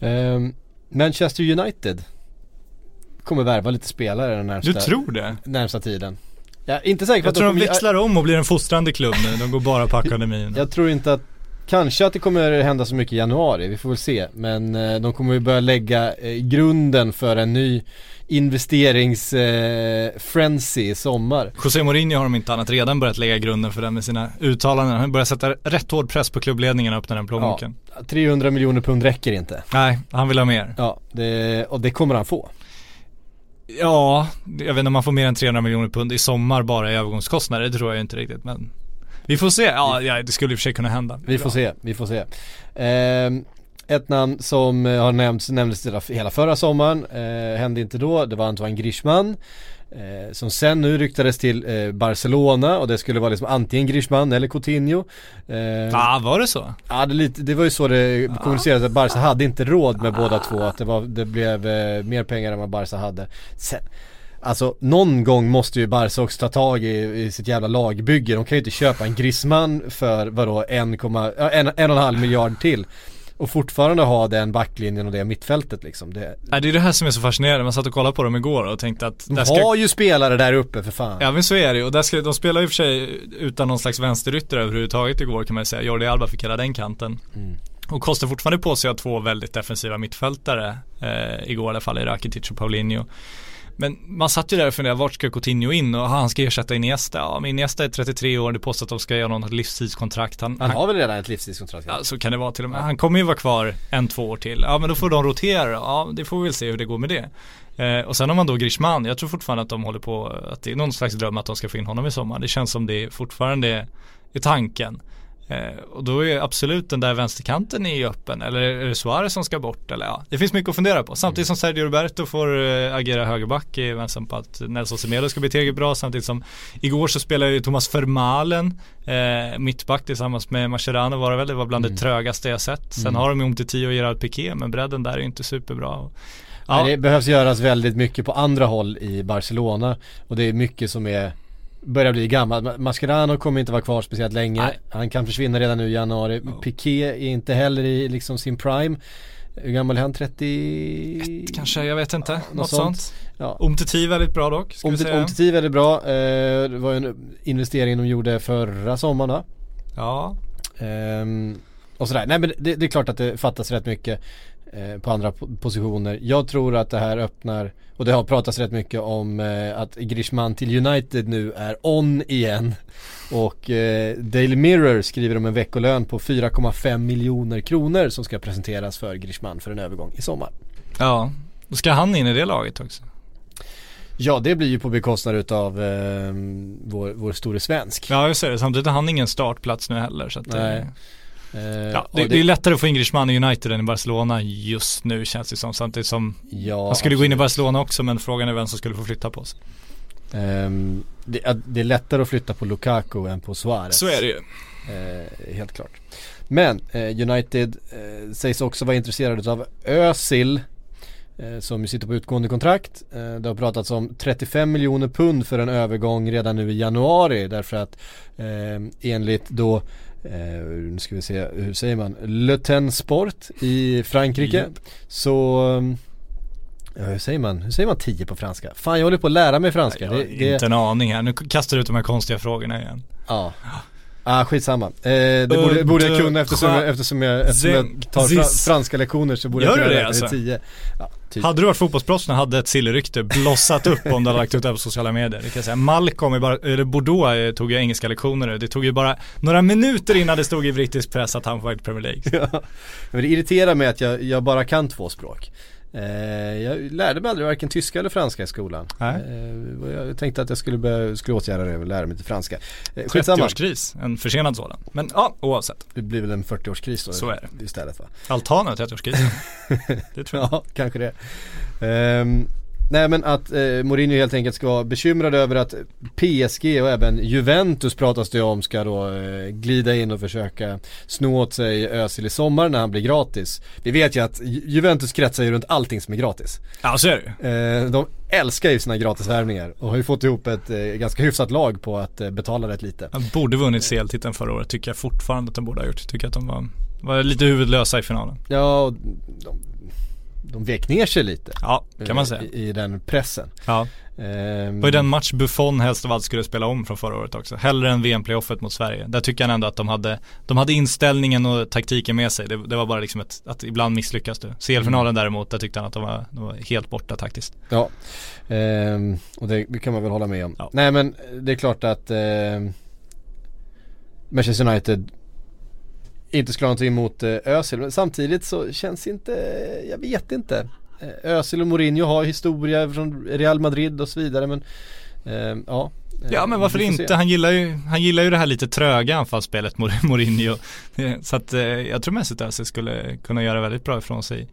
Ehm, Manchester United kommer värva lite spelare den närmsta, Du tror det? närmsta tiden. Jag är inte säker på Jag att tror de kommer- växlar om och blir en fostrande klubb nu. De går bara på akademin. Jag tror inte att Kanske att det kommer hända så mycket i januari, vi får väl se. Men eh, de kommer ju börja lägga eh, grunden för en ny investerings eh, i sommar. José Mourinho har de inte annat redan börjat lägga grunden för den med sina uttalanden. Han börjar sätta rätt hård press på klubbledningen att öppna den plånboken. 300 miljoner pund räcker inte. Nej, han vill ha mer. Ja, det, och det kommer han få. Ja, jag vet inte om man får mer än 300 miljoner pund i sommar bara i övergångskostnader. Det tror jag inte riktigt men vi får se. Ja, det skulle i och för sig kunna hända. Vi får se, vi får se. Ehm, ett namn som eh, har nämnts, nämndes hela, hela förra sommaren, eh, hände inte då, det var Antoine Griezmann. Eh, som sen nu ryktades till eh, Barcelona och det skulle vara liksom antingen Griezmann eller Coutinho. Eh, Ja, var det så? Ja det, lite, det var ju så det kommunicerades att Barca hade inte råd med båda två. Att det, var, det blev eh, mer pengar än vad Barca hade. Sen, alltså någon gång måste ju Barca också ta tag i, i sitt jävla lagbygge. De kan ju inte köpa en Griezmann för vadå 1,1 ja, en, en och en halv miljard till. Och fortfarande ha den backlinjen och det mittfältet liksom. Det, Ja, det är det här som är så fascinerande. Man satt och kollade på dem igår och tänkte att de ska har ju spelare där uppe för fan. Ja men så är det och där ska, de spelar ju för sig utan någon slags vänsterytter överhuvudtaget igår kan man säga. Jordi Alba fick hela den kanten. Mm. Och kostar fortfarande på sig att ha två väldigt defensiva mittfältare eh, igår i alla fall i Rakitic och Paulinho. Men man satt ju där och funderade, vart ska Coutinho in? Och han ska ersätta Iniesta. Ja, men Iniesta är 33 år, det påstås att de ska göra något livstidskontrakt. Han, Han har väl redan ett livstidskontrakt? Ja, så kan det vara till och med. Han kommer ju vara kvar en, två år till. Ja, men då får de rotera. Ja, det får vi väl se hur det går med det. Eh, och sen har man då Griezmann. Jag tror fortfarande att de håller på, att det är någon slags dröm att de ska få in honom i sommar. Det känns som det fortfarande är tanken. Eh, och då är absolut den där vänsterkanten är öppen. Eller är det Suarez som ska bort? Eller ja, det finns mycket att fundera på. Samtidigt som Sergio Roberto får eh, agera högerback i väntan på att Nelson Semedo ska bli tillräckligt bra. Samtidigt som igår så spelade ju Thomas Vermaelen eh, mittback tillsammans med Mascherano var det väl. Det var bland det trögaste jag sett. Sen har de ju Umtiti och Gerard Piqué men bredden där är ju inte superbra. Ja. Det behövs göras väldigt mycket på andra håll i Barcelona och det är mycket som är Börjar bli gammal. Ma- Mascherano kommer inte vara kvar speciellt länge. Nej. Han kan försvinna redan nu i januari. Piqué är inte heller i liksom sin prime. Hur gammal är han? 30? Kanske, jag vet inte. något något sånt. sånt. Ja. Umtiti väldigt bra dock. Är väldigt bra. Eh, det var en investering de gjorde förra sommaren va? Ja, Ehm, och sådär. Nej men det, det är klart att det fattas rätt mycket på andra po- positioner. Jag tror att det här öppnar, och det har pratats rätt mycket om eh, att Griezmann till United nu är on igen. Och eh, Daily Mirror skriver om en veckolön på 4,5 miljoner kronor som ska presenteras för Griezmann för en övergång i sommar. ja. Då ska han in i det laget också. Ja det blir ju på bekostnad utav eh, vår, vår store svensk. Ja, ser det. Samtidigt har han ingen startplats nu heller. Så att, Nej. Eh, Ja, och det, det är lättare att få in Griezmann i United än i Barcelona just nu känns det som. Samtidigt som ja, han skulle gå in i absolut. Barcelona också men frågan är vem som skulle få flytta på sig. Ehm, det, det är lättare att flytta på Lukaku än på Suarez. Så är det ju. Eh, helt klart. Men eh, United sägs också vara intresserade av Özil som ju sitter på utgående kontrakt. Det har pratats om 35 miljoner pund för en övergång redan nu i januari därför att eh, enligt då eh, nu ska vi se, hur säger man? Le Ten Sport i Frankrike Japp. så Ja, hur säger man? Hur säger man 10 på franska? Fan jag håller på att lära mig franska. Har Det, det, inte en aning här. Nu kastar du ut de här konstiga frågorna igen. Ja. Ah, skitsamma. Eh, det borde, borde jag kunna eftersom jag, eftersom jag, eftersom jag tar fra, franska lektioner så borde Gör jag kunna det räkna till alltså? 10. Ja, typ. Hade du varit fotbollsproffs hade ett sillrykte blossat upp om du hade lagt ut det på sociala medier. Det kan jag säga. Malcolm, i bara, eller Bordeaux eh, tog ju engelska lektioner nu. Det tog ju bara några minuter innan det stod i brittisk press att han var i Premier League. Ja. Men det irriterar mig att jag, jag bara kan två språk. Eh, jag lärde mig aldrig varken tyska eller franska i skolan. Nej. Eh, jag tänkte att jag skulle, börja, skulle åtgärda det och lära mig till franska. Eh, skitsamma. 30-årskris, en försenad sådan. Men ja, oavsett. Det blir väl en 40-årskris då Så är det. istället va? Altan har 30-årskris. det tror jag. Ja, kanske det. Ehm, nej men att eh, Mourinho helt enkelt ska vara bekymrad över att PSG och även Juventus pratas det om ska då eh, glida in och försöka sno åt sig Özil i sommar när han blir gratis. Vi vet ju att Ju- Juventus kretsar ju runt allting som är gratis. Ja, så är det ju. Eh, de älskar ju sina gratisvärvningar och har ju fått ihop ett eh, ganska hyfsat lag på att eh, betala rätt lite. Han borde vunnit CL-titeln förra året, tycker jag fortfarande att de borde ha gjort. Tycker att de var, var lite huvudlösa i finalen. Ja, de, de vek ner sig lite. Ja, kan man eh, säga. I, I den pressen. Ja. Ehm, Det var ju den match Buffon helst av allt skulle spela om från förra året också. Hellre än VM-playoffet mot Sverige. Där tycker jag ändå att de hade, de hade inställningen och taktiken med sig. Det, det var bara liksom ett, att ibland misslyckas du. CL-finalen däremot, där tyckte han att de var, de var helt borta taktiskt. Ja, ehm, och det, det kan man väl hålla med om. Ja. Nej men det är klart att ehm, Manchester United inte skulle ha någonting emot eh, Özil. Men samtidigt så känns inte, jag vet inte. Eh, Özil och Mourinho har historia från Real Madrid och så vidare men ehm, ja. Eh, Ja men varför inte? se. Han gillar, ju, han gillar ju det här lite tröga anfallsspelet Mourinho. Eh, Så att eh, jag tror Mesut Özil skulle kunna göra väldigt bra ifrån sig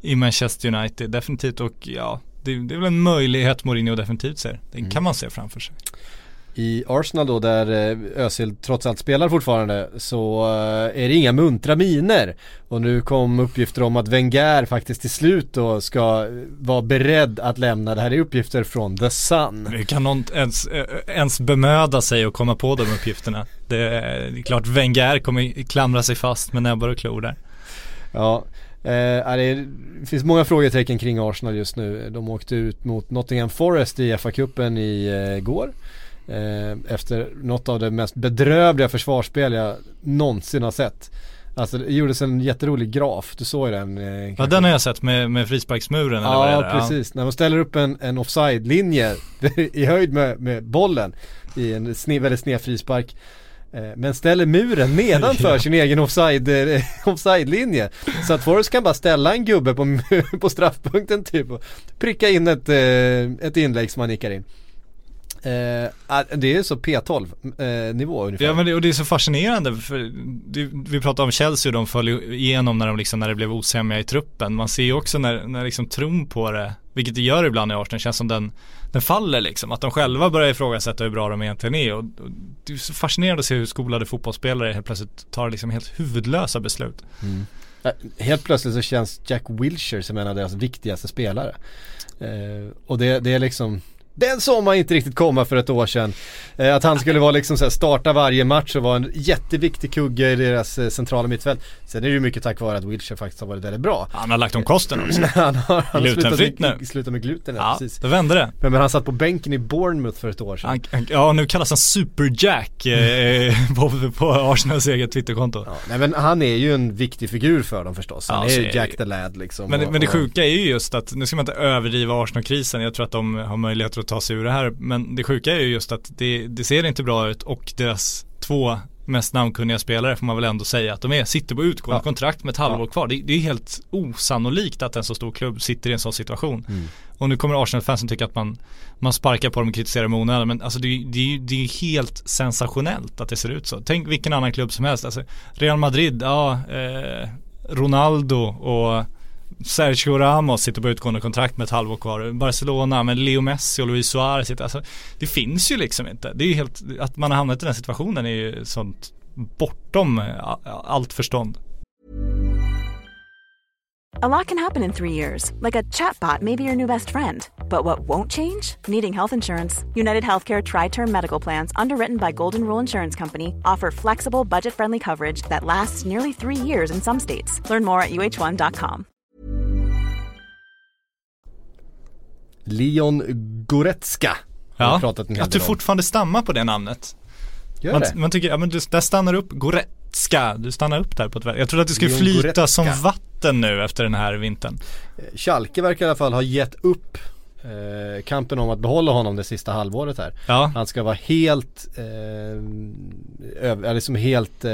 i Manchester United definitivt och ja det, det är väl en möjlighet Mourinho definitivt ser. Den Mm. kan man se framför sig. I Arsenal då där eh, Özil trots allt spelar fortfarande så eh, är det inga muntra miner. Och nu kom uppgifter om att Wenger faktiskt till slut då ska eh, vara beredd att lämna. Det här är uppgifter från The Sun. Hur kan någon ens, ens bemöda sig och komma på de uppgifterna? Det är, det är klart Wenger kommer klamra sig fast med näbbar och klor där. Ja, eh, det, finns många frågetecken kring Arsenal just nu. De åkte ut mot Nottingham Forest i FA-cupen i eh, går. Eh, efter något av det mest bedrövliga försvarsspel jag någonsin har sett. Alltså det gjordes en jätterolig graf, du såg ju den eh, Ja den har jag sett med, med frisparksmuren eller vad det Ja är. precis, när de ställer upp en, en offside-linje i höjd med, med bollen i en sne, väldigt sned frispark eh, men ställer muren nedanför Ja. sin egen offside, eh, offside-linje Så att Forrest kan bara ställa en gubbe på, på straffpunkten typ och pricka in ett, eh, ett inlägg som han nickar in eh, ah, Det är så P12 eh, nivå ungefär Ja men det, och det är så fascinerande för det, vi pratade om Chelsea och de föll igenom när de liksom, när det blev osämja i truppen. Man ser ju också när, när liksom tron på det, vilket det gör ibland i Arsenal, känns som den, den faller liksom. Att de själva börjar ifrågasätta hur bra de egentligen är och, och det är så fascinerande att se hur skolade fotbollsspelare helt plötsligt tar liksom helt huvudlösa beslut. Eh, Helt plötsligt så känns Jack Wilshere som en av deras viktigaste spelare. Eh, och det, det är liksom den såg man inte riktigt komma för ett år sedan. Eh, att han skulle vara liksom så här, starta varje match och vara en jätteviktig kugge i deras eh, centrala mittfält. Sen är det ju mycket tack vare att Wilshere faktiskt har varit väldigt bra. Han har lagt om kosten också. han har, han Glutenfritt nu. slutat med gluten, ja, precis. då vände det. Men, men han satt på bänken i Bournemouth för ett år sedan. Han, ja nu kallas han Super-Jack eh, på, på Arsenals eget Twitterkonto. Ja, nej men han är ju en viktig figur för dem förstås. Han Ja, är ju Jack the Lad liksom. Men, och, men det sjuka är ju just att, nu ska man inte överdriva Arsenal-krisen, jag tror att de har möjligheter att ta sig ur det här, men det sjuka är ju just att det, det ser inte bra ut och deras två mest namnkunniga spelare får man väl ändå säga att de är, sitter på utgående Ja. kontrakt med ett halvår kvar. Det, det är helt osannolikt att en så stor klubb sitter i en sån situation. Mm. Och nu kommer Arsenal-fansen tycka att man, man sparkar på dem och kritiserar dem onödan, men alltså det, är- det, det är helt sensationellt att det ser ut så. Tänk vilken annan klubb som helst, alltså Real Madrid, ja, eh, Ronaldo och Sergio Ramos sitter på utgående kontrakt med ett halvår kvar. Barcelona med Leo Messi och Luis Suarez alltså det finns ju liksom inte. Det är ju helt, att man har hamnat i den situationen är ju sånt bortom eh, allt förstånd. A lot can happen in three years, like a chatbot may be your new best friend. But what won't change? Needing health insurance. United Healthcare Tri Term Medical Plans, underwritten by Golden Rule Insurance Company, offer flexible, budget friendly coverage that lasts nearly three years in some states. Learn more at uh1.com. Leon Goretzka. Ja, pratat att du fortfarande stammar på det namnet. Gör Man, det? man tycker, ja men du, där stannar upp, Goretzka, du stannar upp där på ett Jag trodde att det skulle Leon flyta Goretzka. som vatten nu efter den här vintern. Schalke verkar i alla fall ha gett upp eh, kampen om att behålla honom det sista halvåret här. Ja, Han ska vara helt, eh, eller liksom helt eh,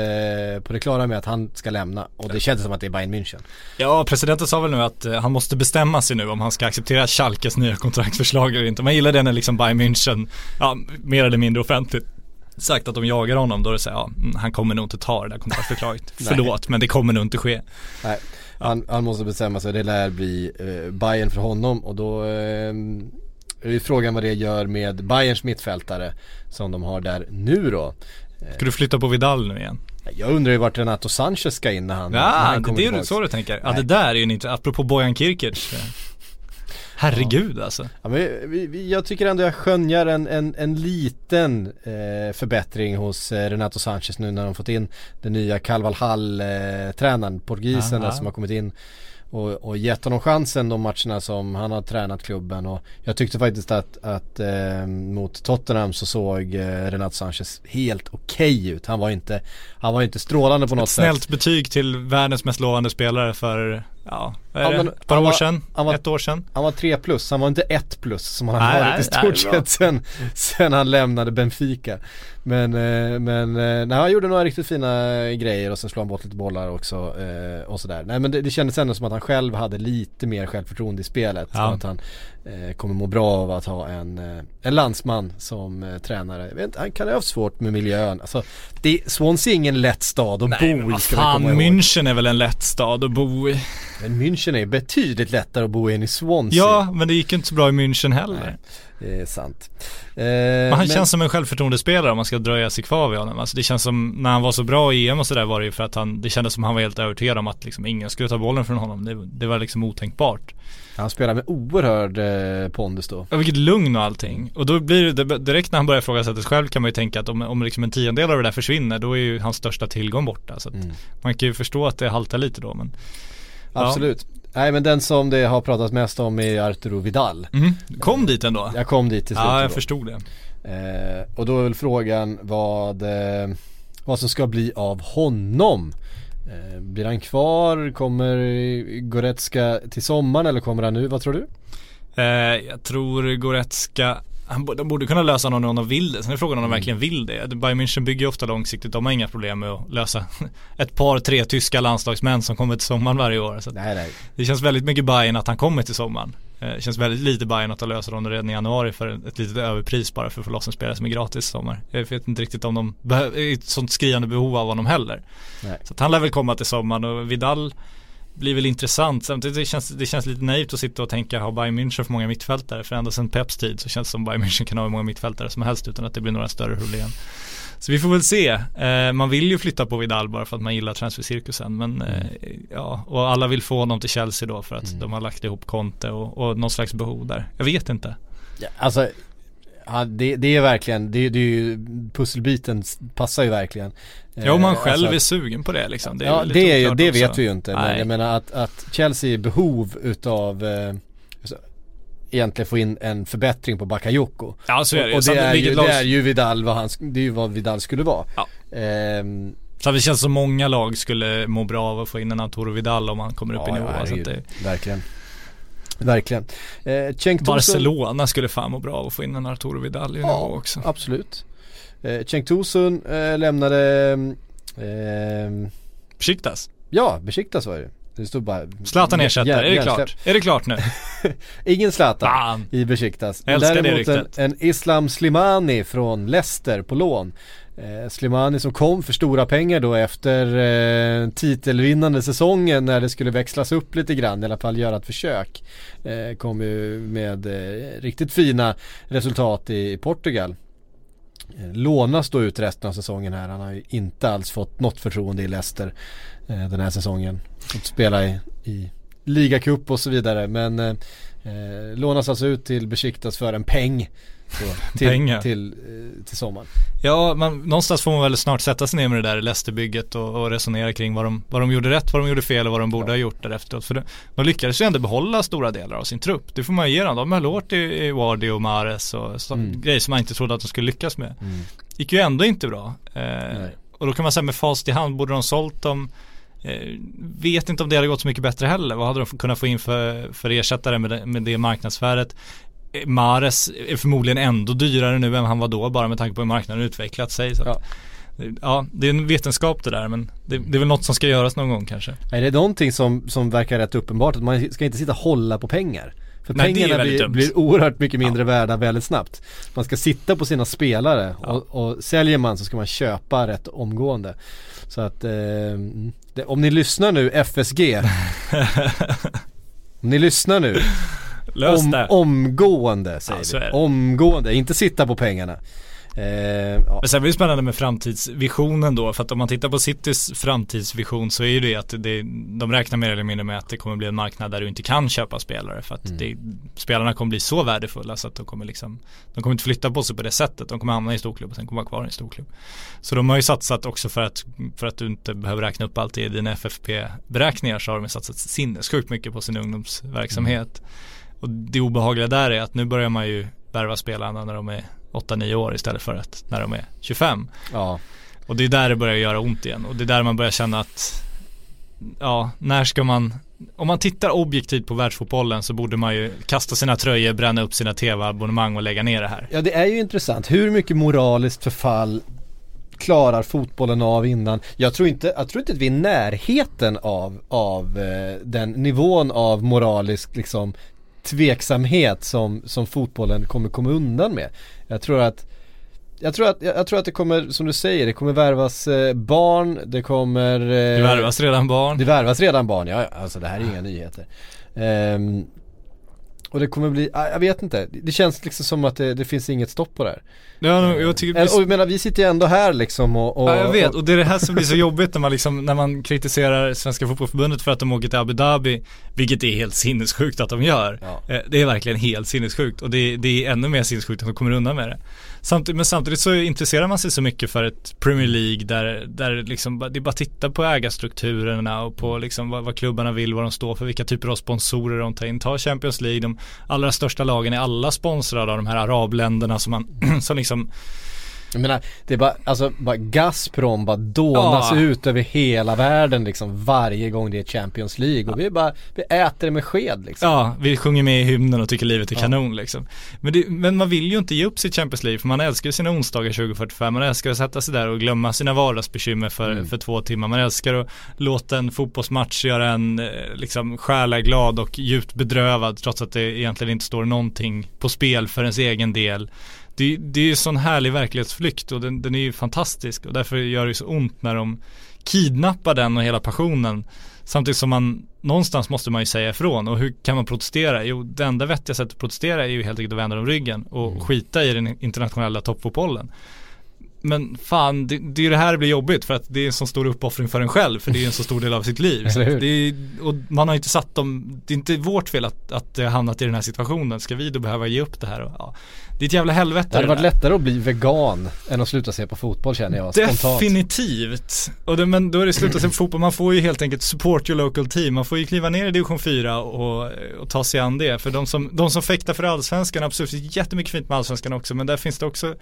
på det klara med att han ska lämna och det känns som att det är Bayern München. ja presidenten sa väl nu att eh, han måste bestämma sig nu om han ska acceptera Schalkes nya kontraktförslag eller inte. Man gillar det när liksom Bayern München, ja, mer eller mindre offentligt sagt att de jagar honom, då är det så här, ja, mm, han kommer nog inte ta det där kontraktförslaget. Nej. Förlåt, men det kommer nog inte ske. Nej, han, han måste bestämma sig, det lär bli eh, Bayern för honom och då eh, är ju frågan vad det gör med Bayerns mittfältare som de har där nu då. Ska du flytta på Vidal nu igen? Jag undrar ju vart Renato Sanchez ska in när han, när Ja, han det, kommer det är tillbaks. så du tänker. Ja, det där är ju inte, apropå Bojan Kirkic. eh, Herregud alltså. Ja, men jag tycker ändå jag skönjar en, en, en liten eh, förbättring hos eh, Renato Sanchez nu när de fått in den nya Calval Hall-tränaren, portugisen där som har kommit in och, och gett honom chansen de matcherna som han har tränat klubben och jag tyckte faktiskt att, att eh, mot Tottenham så såg eh, Renato Sanchez helt okej ut. Han var inte, han var inte strålande på något Ett sätt. snällt betyg till världens mest lovande spelare för, ja, vad är Ja, det? men Ett par år var- sedan? var- Ett år sedan? Han var 3 plus, han var inte 1 plus som han har varit i stort sett sen, sen han lämnade Benfica. Men, eh, men eh, nej, han gjorde några riktigt fina grejer och sen slog han bort lite bollar också eh, och sådär. Nej men det, det kändes ändå som att han själv hade lite mer självförtroende i spelet. Ja. Att han eh, kommer må bra av att ha en, eh, en landsman som eh, tränare. Jag vet inte, han kan ha haft svårt med miljön. Alltså, det, Swansea är ingen lätt stad att Nej, bo i ska fan, komma ihåg. München är väl en lätt stad att bo i. Men München är betydligt lättare att bo i än i Swansea. Ja, men det gick inte så bra i München heller. Det är sant. Eh, Men han känns som en självförtroendespelare om man ska dröja sig kvar vid honom. Alltså det känns som, när han var så bra i EM och sådär var det ju för att han, det kändes som han var helt övertygad om att liksom ingen skulle ta bollen från honom. Det, det var liksom otänkbart. Han spelar med oerhörd eh, pondus då. Och vilket lugn och allting. Och då blir det, direkt när han börjar ifrågasätta sig själv kan man ju tänka att om, om liksom en tiondel av det där försvinner då är ju hans största tillgång borta. Så att Mm. man kan ju förstå att det haltar lite då men Ja. Nej men den som det har pratats mest om är Arturo Vidal. mm. Kom dit ändå. Jag kom dit till slut. Ja, jag då. förstod det. Eh, och då är väl frågan vad, eh, vad som ska bli av honom. Eh, blir han kvar? Kommer Goretzka till sommaren eller kommer han nu? Vad tror du? Eh, jag tror Goretzka han, de borde kunna lösa någon om de vill det. Sen är frågan om de verkligen vill det. Bayern München bygger ju ofta långsiktigt. De har inga problem med att lösa ett par, tre tyska landslagsmän som kommer till sommaren varje år. Så Nej nej. det känns väldigt mycket Bayern att han kommer till sommaren. Eh, Det känns väldigt lite Bayern att de löser dem redan i januari för ett litet överpris bara för att få loss en spelare som är gratis i sommar. Jag vet inte riktigt om de är ett sånt skriande behov av honom heller. Nej. Så att han lär väl komma till sommaren och Vidal blir väl intressant. Samtidigt det känns det känns lite naivt att sitta och tänka har Bayern München för många mittfältare? För ända sedan Peps tid så känns det som Bayern München kan ha hur många mittfältare som helst utan att det blir några större problem. Så vi får väl se. Eh, man vill ju flytta på Vidal bara för att man gillar transfercirkusen. Men eh, ja, och alla vill få honom till Chelsea då för att de har lagt ihop Conte och, och någon slags behov där. Jag vet inte. Ja, alltså ja, det, det är verkligen, det, det är ju, pusselbiten passar ju verkligen. Ja, om man Eh, själv alltså- är sugen på det liksom. Det är ja det, är det också. vet vi ju inte. Men Nej. jag menar att, att Chelsea är i behov utav eh, alltså, egentligen få in en förbättring på Bakayoko. Ja, så är det och det är, ju, det är ju Vidal vad han, det är ju vad Vidal skulle vara. Ja. Ehm, Så det känns som många lag skulle må bra av att få in en Arturo Vidal om han kommer upp i nivå. så att herregud. det, Verkligen. Verkligen. Eh, Cenk Barcelona skulle fan må bra av att få in en Arturo Vidal i nivå Ja, också. absolut. Eh, Cenk Tosun eh, lämnade, eh, Besiktas. ja Besiktas var det Det stod bara Zlatan ersätter, Jär- är det klart? Är det klart nu? Ingen Zlatan i Besiktas. Älskar det Däremot en, ryktet. en Islam Slimani från Leicester på lån. Eh, Slimani som kom för stora pengar då efter eh, titelvinnande säsongen när det skulle växlas upp lite grann, i alla fall göra ett försök. Eh, kom ju med eh, riktigt fina resultat i Portugal. Eh, lånas då ut resten av säsongen här. Han har ju inte alls fått något förtroende i Leicester eh, den här säsongen. Fått spela i, i ligacup och så vidare. Men eh, eh, lånas alltså ut till Besiktas för en peng. Så, till, Pengar. till, eh, till sommaren. Ja, man, någonstans får man väl snart sätta sig ner med det där Leicesterbygget och, och resonera kring vad de, vad de gjorde rätt, vad de gjorde fel och vad de borde ha gjort därefter. För de, de lyckades ju ändå behålla stora delar av sin trupp. Det får man ju ge dem. De höll hårt i, i Wardy och Mares och så, Mm. grejer som man inte trodde att de skulle lyckas med. Gick ju ändå inte bra. Eh, och då kan man säga med fast i hand, borde de sålt dem? Eh, vet inte om det hade gått så mycket bättre heller. Vad hade de kunnat få in för, för ersättare med det, med det marknadsvärdet? Eh, Mares är förmodligen ändå dyrare nu än han var då bara med tanke på hur marknaden utvecklat sig. Så att, Ja. ja. det är en vetenskap det där men det, det är väl något som ska göras någon gång kanske. Nej, det är någonting som, som verkar rätt uppenbart att man ska inte sitta och hålla på pengar. För Nej, pengarna blir, blir oerhört mycket mindre värda väldigt snabbt. Man ska sitta på sina spelare och, och säljer man så ska man köpa rätt omgående. Så att eh, det, om ni lyssnar nu FSG Om ni lyssnar nu Lös om, det. Omgående säger Ja, vi. Omgående, inte sitta på pengarna. Eh, ja. Men sen blir det spännande med framtidsvisionen då. För att om man tittar på Citys framtidsvision så är ju det att det, de räknar mer eller mindre med att det kommer bli en marknad där du inte kan köpa spelare. För att det, spelarna kommer bli så värdefulla så att de kommer liksom De kommer inte flytta på sig på det sättet. De kommer hamna i en storklubb och sen kommer vara kvar i en storklubb. Så de har ju satsat också för att, för att du inte behöver räkna upp allt i dina FFP-beräkningar så har de satsat sinnessjukt mycket på sin ungdomsverksamhet. Och det obehagliga där är att nu börjar man ju värva spelarna när de är 8-9 år istället för att när de är 25. ja. Och det är där det börjar göra ont igen och det är där man börjar känna att ja, när ska man om man tittar objektivt på världsfotbollen så borde man ju kasta sina tröjor, bränna upp sina tv-abonnemang och lägga ner det här. Ja det är ju intressant, hur mycket moraliskt förfall klarar fotbollen av innan? Jag tror inte, jag tror inte att vi är i närheten av, av eh, den nivån av moralisk liksom tveksamhet som, som fotbollen kommer komma undan med. Jag tror att jag tror, att, jag tror att det kommer, som du säger, det kommer värvas eh, barn, det kommer eh, Det värvas redan barn. Det värvas redan barn, ja alltså det här är inga nyheter. Ehm, och det kommer bli, ah, jag vet inte, det känns liksom som att det, det finns inget stopp på det här. Ja, jag tycker Eller, och jag menar, vi sitter ju ändå här liksom och, och Ja jag vet. och det är det här som blir så jobbigt när man liksom, när man kritiserar Svenska Fotbollförbundet för att de åker till Abu Dhabi Vilket är helt sinnessjukt att de gör. Ja. Eh, Det är verkligen helt sinnessjukt. Och det, det är ännu mer sinnessjukt att de kommer undan med det Samtidigt, Men samtidigt så intresserar man sig så mycket för ett Premier League där, där liksom, det är bara att titta på ägarstrukturerna och på liksom vad, vad klubbarna vill, vad de står för, vilka typer av sponsorer de tar in. Ta Champions League, de allra största lagen är alla sponsrade av de här arabländerna som man, som liksom jag menar, det är bara, alltså bara Gazprom bara dånas Ja. ut över hela världen liksom varje gång det är Champions League och vi bara, vi äter det med sked liksom. Ja, vi sjunger med i hymnen och tycker livet är kanon liksom. Men, det, men man vill ju inte ge upp sitt Champions League för man älskar sina onsdagar 2045. Man älskar att sätta sig där och glömma sina vardagsbekymmer för, för två timmar. Man älskar att låta en fotbollsmatch göra en eh, liksom själaglad och djupt bedrövad trots att det egentligen inte står någonting på spel för ens egen del. Det, det är ju sån härlig verklighetsflykt och den, den är ju fantastisk och därför gör det ju så ont när de kidnappar den och hela passionen Samtidigt som man någonstans måste man ju säga ifrån och hur kan man protestera? Jo, det enda vettiga sättet att protestera är ju helt enkelt att vända dem ryggen och skita i den internationella toppfotbollen. Men fan, det, det är ju det här det blir jobbigt för att det är en så stor uppoffring för en själv för det är en så stor del av sitt liv. Är, och man har inte satt dem, det är inte vårt fel att, att det har hamnat i den här situationen. Ska vi då behöva ge upp det här? Och, ja, det är ett jävla helvete. Det hade varit lättare att bli vegan än att sluta se på fotboll känner jag spontant. Definitivt. Och det, men då är det slut att se på fotboll. Man får ju helt enkelt support your local team. Man får ju kliva ner i division 4 och, och ta sig an det. För de som, de som fäktar för allsvenskan, absolut, det är jättemycket fint med allsvenskan också. Men där finns det också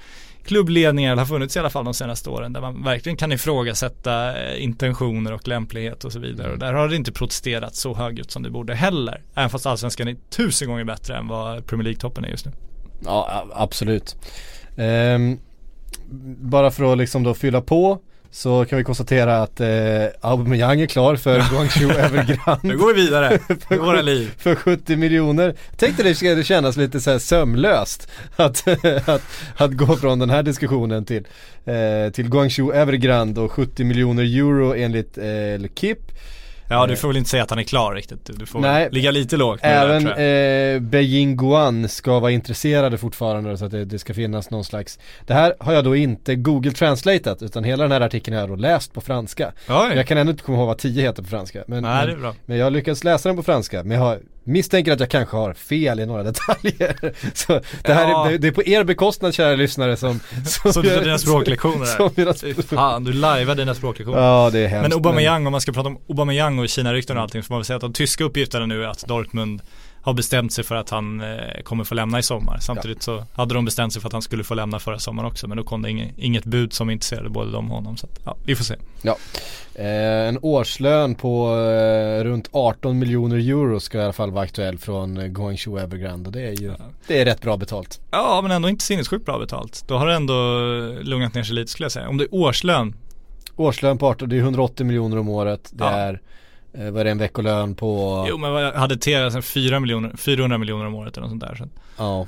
klubbledningar, eller har funnits i alla fall de senaste åren, där man verkligen kan ifrågasätta eh, intentioner och lämplighet och så vidare. Och där har det inte protesterat så högljutt som det borde heller. Även fast allsvenskan är tusen gånger bättre än vad Premier League-toppen är just nu. Ja, absolut. Ehm, bara för att liksom då fylla på så kan vi konstatera att eh, Aubameyang är klar för Guangzhou Nu Evergrande går vi vidare i våra liv. för 70 miljoner. Tänk dig det ska kännas lite så här sömlöst att, att, att gå från den här diskussionen till, eh, till Guangzhou Evergrande och 70 miljoner euro enligt eh, Kip. Ja du får väl inte säga att han är klar riktigt. Du får Nej. ligga lite lågt där, Även eh, Beijing Guan ska vara intresserade fortfarande så att det, det ska finnas någon slags Det här har jag då inte Google translatat utan hela den här artikeln har jag då läst på franska Oj. Jag kan ändå inte komma ihåg vad 10 heter på franska men, Nej, men, men jag har lyckats läsa den på franska men jag har misstänker att jag kanske har fel i några detaljer Så det här Ja. är, det, är på er bekostnad kära lyssnare som Som, du tar dina språklektioner som mina Fy Fan, du lajvar dina språklektioner. Ja det är hemskt Men Aubameyang, om man ska prata om Aubameyang och Kina-rykten och allting, så får man väl säga att de tyska uppgifterna nu är att Dortmund har bestämt sig för att han eh, kommer få lämna i sommar. Samtidigt så hade de bestämt sig för att han skulle få lämna förra sommaren också. Men då kom det inget, inget bud som intresserade både de och honom. Så att, ja, vi får se. Ja, eh, en årslön på eh, runt 18 miljoner euro ska i alla fall vara aktuell från eh, Guangzhou Evergrande det är ju, det är rätt bra betalt. Ja, men ändå inte sinnessjukt bra betalt. Då har det ändå lugnat ner sig lite skulle jag säga. Om det är årslön, Årslön på 18, det är 180 miljoner om året, det Ja. är, eh, vad är det, en veckolön på, jo men hade T alltså 4 miljoner, 400 miljoner om året eller något sånt där. Så. ja,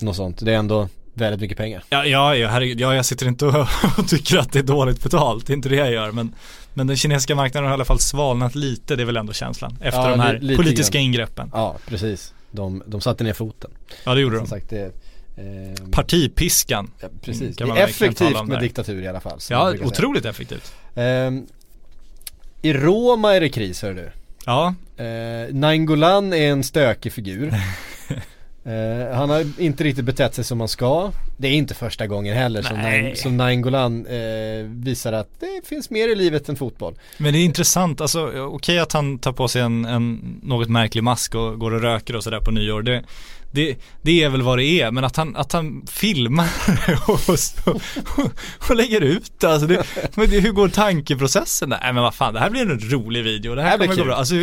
något sånt. Det är ändå väldigt mycket pengar. Ja, ja, ja, herregud, ja, jag sitter inte och, och tycker att det är dåligt betalt, det är inte det jag gör. Men, men den kinesiska marknaden har i alla fall svalnat lite, det är väl ändå känslan. Efter Ja, de här li- lite politiska grann. ingreppen. Ja, precis. De, de satte ner foten. Ja, det gjorde Som de. sagt, det, eh, Partipiskan. ja, precis. Det är effektivt med där. diktatur i alla fall. Ja, brukar säga. otroligt effektivt. Ehm, I Roma är det kris hör du. Ja, Eh, Nainggolan är en stökig figur. Eh, han har inte riktigt betett sig som man ska. Det är inte första gången heller som, Nej. Naing, som Nainggolan eh, visar att det finns mer i livet än fotboll. Men det är intressant, alltså okej att han tar på sig en, en något märklig mask och går och röker och sådär på nyår. Det, det, det är väl vad det är, men att han, att han filmar och, och, och lägger ut det, alltså det, men det, hur går tankeprocessen där? Nej men vad fan, det här blir en rolig video, det här, här blir kommer gå bra. Alltså,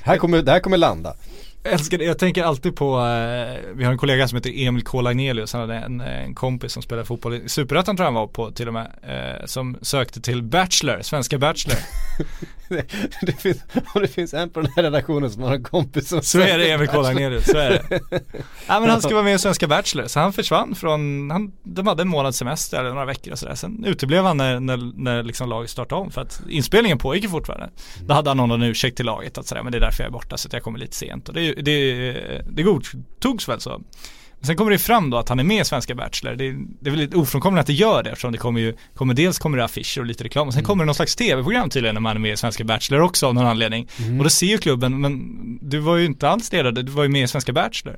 Här kommer, det här kommer landa. jag älskar det, jag tänker alltid på, eh, vi har en kollega som heter Emil K. Lagnelius, han hade en, en kompis som spelade fotboll i Superettan tror jag han var på till och med, eh, som sökte till Bachelor, svenska Bachelor. det, det finns, och det finns en på den här redaktionen som har en kompis som Så är det Emil K. Lagnelius, så är det. Ja men han ska vara med i Svenska Bachelor, så han försvann från, han, de hade en månads semester eller några veckor och sådär. Sen uteblev han när, när, när liksom laget startade om för att inspelningen pågick ju fortfarande. Då hade han någon ursäkt till laget att sådär, men det är därför jag är borta så att jag kommer lite sent. Och det, det, det godtogs väl så. Sen kommer det fram då att han är med i Svenska Bachelor. Det, det är väl lite ofrånkomligt att det gör det eftersom det kommer ju, kommer dels kommer det affischer och lite reklam och sen kommer det någon slags tv-program tydligen när man är med i Svenska Bachelor också av någon anledning. Och då ser ju klubben, men du var ju inte alls det då, du var ju med i Svenska Bachelor.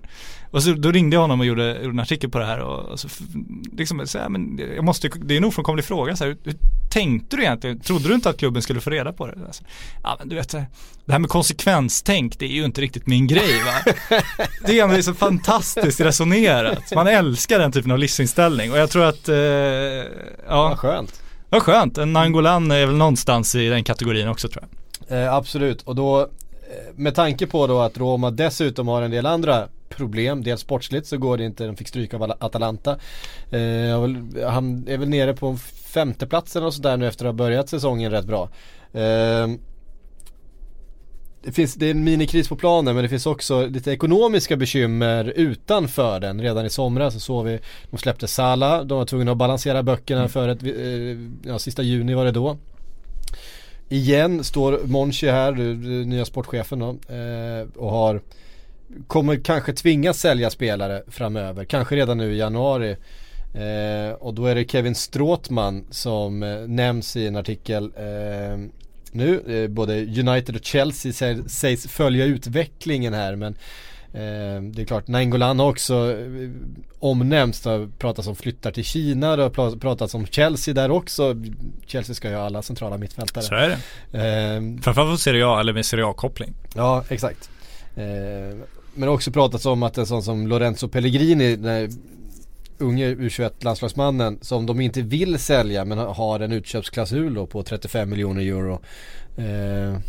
Och så då ringde jag honom och gjorde, gjorde en artikel på det här och, och så liksom så här, men jag måste, det är en ofrånkomlig fråga så här, hur, tänkte du egentligen? Trodde du inte att klubben skulle få reda på det? Alltså, ja men du vet, det här med konsekvenstänk det är ju inte riktigt min grej va. Det är så fantastiskt resonerat. Man älskar den typen av livsinställning och jag tror att, eh, Ja, ja, skönt. vad skönt. En Nangolan är väl någonstans i den kategorin också tror jag. Eh, absolut, och då eh, med tanke på då att Roma dessutom har en del andra problem, dels sportsligt så går det inte, de fick stryka av Al- Atalanta. Eh, han är väl nere på en femteplatsen och sådär nu efter att ha börjat säsongen rätt bra. Eh, det, finns, det är en minikris på planen men det finns också lite ekonomiska bekymmer utanför den. Redan i somras så såg vi, de släppte Sala, de var tvungna att balansera böckerna för ett, eh, ja sista juni var det då. Igen står Monchi här, nya sportchefen då, eh, och har Kommer kanske tvingas sälja spelare framöver, kanske redan nu i januari. Eh, och då är det Kevin Stråtman som eh, nämns i en artikel eh, nu. Eh, både United och Chelsea sä- sägs följa utvecklingen här men eh, det är klart, Nainggolan har också eh, omnämnts, det har pratats om flyttar till Kina, det har pratats om Chelsea där också. Chelsea ska ju ha alla centrala mittfältare. Så är det. Eh, Framförallt på Serie A eller med Serie A-koppling. Ja, exakt. Eh, men också pratats om att en sån som Lorenzo Pellegrini, unge U21 landslagsmannen som de inte vill sälja men har en utköpsklausul då på 35 miljoner euro. Eh,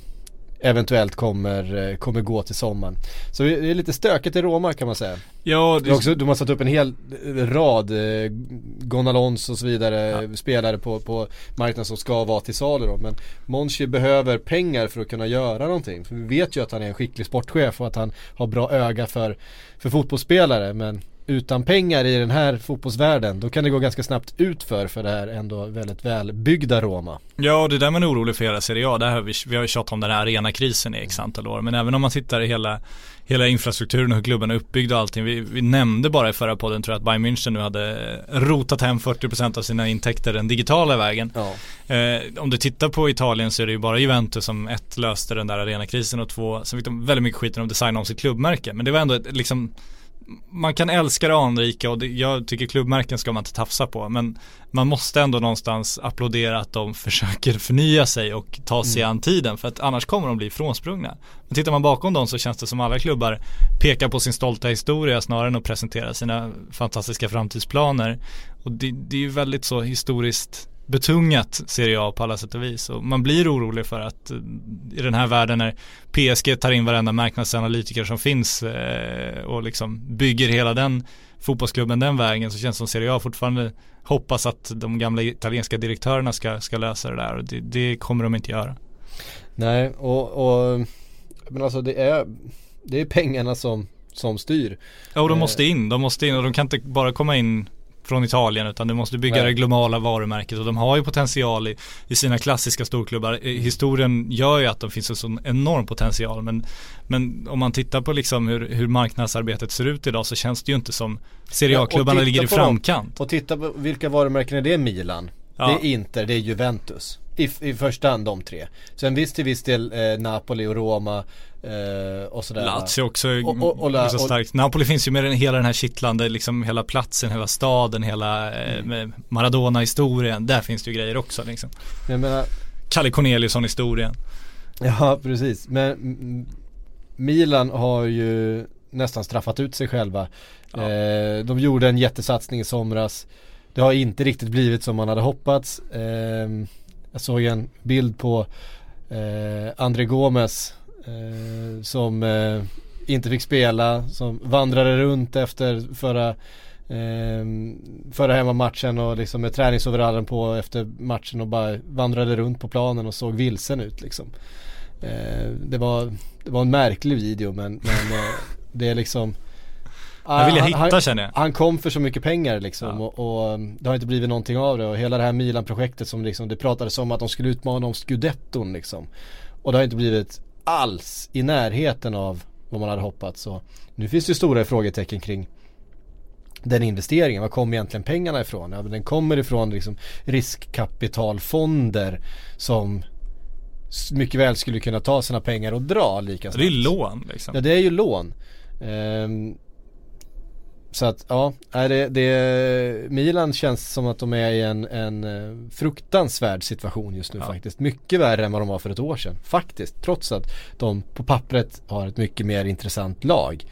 eventuellt kommer, eh, kommer gå till sommaren. Så det är lite stökigt i Roma kan man säga. Ja, Det också, de har satt upp en hel rad, eh, Gonalons och så vidare, spelare på, på marknaden som ska vara till salu då. Men Monchi behöver pengar för att kunna göra någonting. För vi vet ju att han är en skicklig sportchef och att han har bra öga för, för fotbollsspelare. Men utan pengar i den här fotbollsvärlden då kan det gå ganska snabbt utför för det här ändå väldigt välbyggda Roma. Ja, det är där man är orolig för hela Serie A. Där har vi, vi har ju tjatat om den här arenakrisen i x antal år. Men även om man tittar i hela, hela infrastrukturen och hur klubben är uppbyggd och allting. Vi, vi nämnde bara i förra podden tror jag att Bayern München nu hade rotat hem 40% av sina intäkter den digitala vägen. Ja. Eh, om du tittar på Italien så är det ju bara Juventus som ett löste den där arenakrisen och två, sen fick de väldigt mycket skit när de designade om sitt klubbmärke. Men det var ändå ett, liksom man kan älska det anrika och det, jag tycker klubbmärken ska man inte tafsa på men man måste ändå någonstans applådera att de försöker förnya sig och ta sig an tiden för att annars kommer de bli frånsprungna. Men tittar man bakom dem så känns det som alla klubbar pekar på sin stolta historia snarare än att presentera sina fantastiska framtidsplaner. Och det, det är ju väldigt så historiskt betungat Serie A på alla sätt och vis och man blir orolig för att eh, i den här världen när PSG tar in varenda marknadsanalytiker som finns eh, och liksom bygger hela den fotbollsklubben den vägen så känns det som Serie A fortfarande hoppas att de gamla italienska direktörerna ska, ska lösa det där och det, det kommer de inte göra. Nej, och, och men alltså det är, det är pengarna som, som styr. Ja och de Eh. måste in, de måste in och de kan inte bara komma in från Italien utan du måste bygga Nej. det globala varumärket och de har ju potential i, i sina klassiska storklubbar. Eh, Historien gör ju att de finns en sån enorm potential men, men om man tittar på liksom hur, hur marknadsarbetet ser ut idag så känns det ju inte som Serie Ja, A-klubbarna titta ligger i på dem. framkant. Och titta på vilka varumärken är det Milan? Ja. Det är Inter, det är Juventus. I, I första hand de tre. Sen visst till viss del eh, Napoli och Roma eh, och sådär. Lazio också Och- och- och också starkt. Napoli finns ju med den, hela den här kittlande, liksom hela platsen, hela staden, hela eh, med Maradona-historien. Där finns det ju grejer också liksom. Jag menar, Kalle Corneliusson-historien. Ja, precis. Men mm, Milan har ju nästan straffat ut sig själva. Ja. Eh, de gjorde en jättesatsning i somras. Det har inte riktigt blivit som man hade hoppats. Eh, jag såg en bild på eh, André Gomes eh, som eh, inte fick spela, som vandrade runt efter förra eh, förra hemmamatchen och liksom med träningsoverallen på efter matchen och bara vandrade runt på planen och såg vilsen ut liksom. Eh, det, var, det var en märklig video men, men eh, det är liksom jag vill jag han- hitta han, känner jag. han kom för så mycket pengar liksom Ja. och, och um, det har inte blivit någonting av det och hela det här Milan-projektet som liksom det pratades om att de skulle utmana om scudetton liksom. Och det har inte blivit alls i närheten av vad man hade hoppats så nu finns det stora frågetecken kring den investeringen, var kommer egentligen pengarna ifrån? Ja, den kommer ifrån liksom riskkapitalfonder som mycket väl skulle kunna ta sina pengar och dra lika Det är snabbt. lån liksom. Ja det är ju lån. Ehm, så att ja, det, det, Milan känns som att de är i en, en eh, fruktansvärd situation just nu Ja. faktiskt. Mycket värre än vad de var för ett år sedan. Faktiskt, trots att de på pappret har ett mycket mer intressant lag.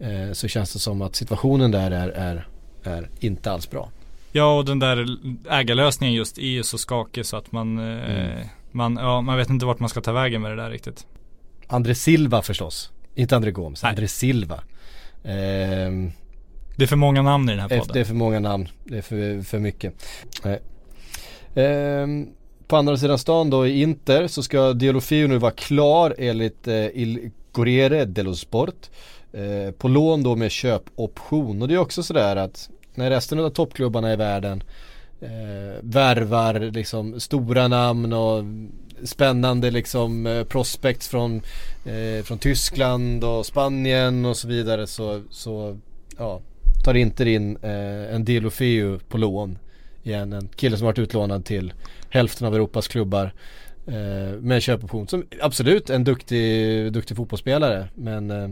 Eh, så känns det som att situationen där är, är, är inte alls bra. Ja och den där ägarlösningen just är ju så skakig så att man, eh, Mm. man, ja, man vet inte vart man ska ta vägen med det där riktigt. André Silva förstås. Inte André Gomes, Nej. André Silva. Ehm, Det är för många namn i den här podden. det är för många namn, det är för, för mycket. Ehm, på andra sidan stan då i Inter så ska Diolofio nu vara klar enligt eh, Il Corriere dello Sport. Eh, på lån då med köpoption och det är också sådär att när resten av toppklubbarna i världen eh, värvar liksom stora namn och spännande liksom eh, prospects från, eh, från Tyskland och Spanien och så vidare så, så ja, tar inte in eh, en Delofeu på lån igen. En kille som varit utlånad till hälften av Europas klubbar eh, med köpoption. Som absolut en duktig, duktig fotbollsspelare men eh,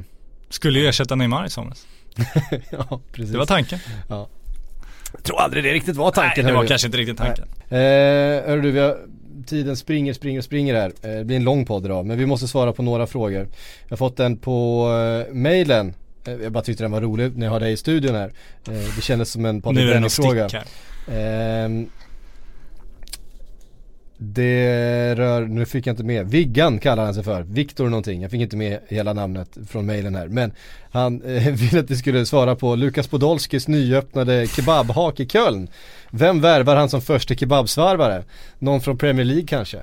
Skulle ju ersätta Neymar i somras. ja precis. Det var tanken. Jag tror aldrig det riktigt var tanken. Nej, det var kanske inte riktigt tanken. Eh, hörru du, vi har, tiden springer, springer, springer här. Eh, det blir en lång podd idag, men vi måste svara på några frågor. Jag har fått en på eh, mailen. Eh, jag bara tyckte den var rolig när jag har dig i studion här. Eh, det kändes som en Patrik här. Ehm, det rör, nu fick jag inte med, Viggan kallar han sig för, Viktor någonting, jag fick inte med hela namnet från mejlen här. Men han eh, ville att vi skulle svara på Lukas Podolskis nyöppnade kebabhak i Köln. Vem värvar han som första kebabsvarvare? Någon från Premier League kanske?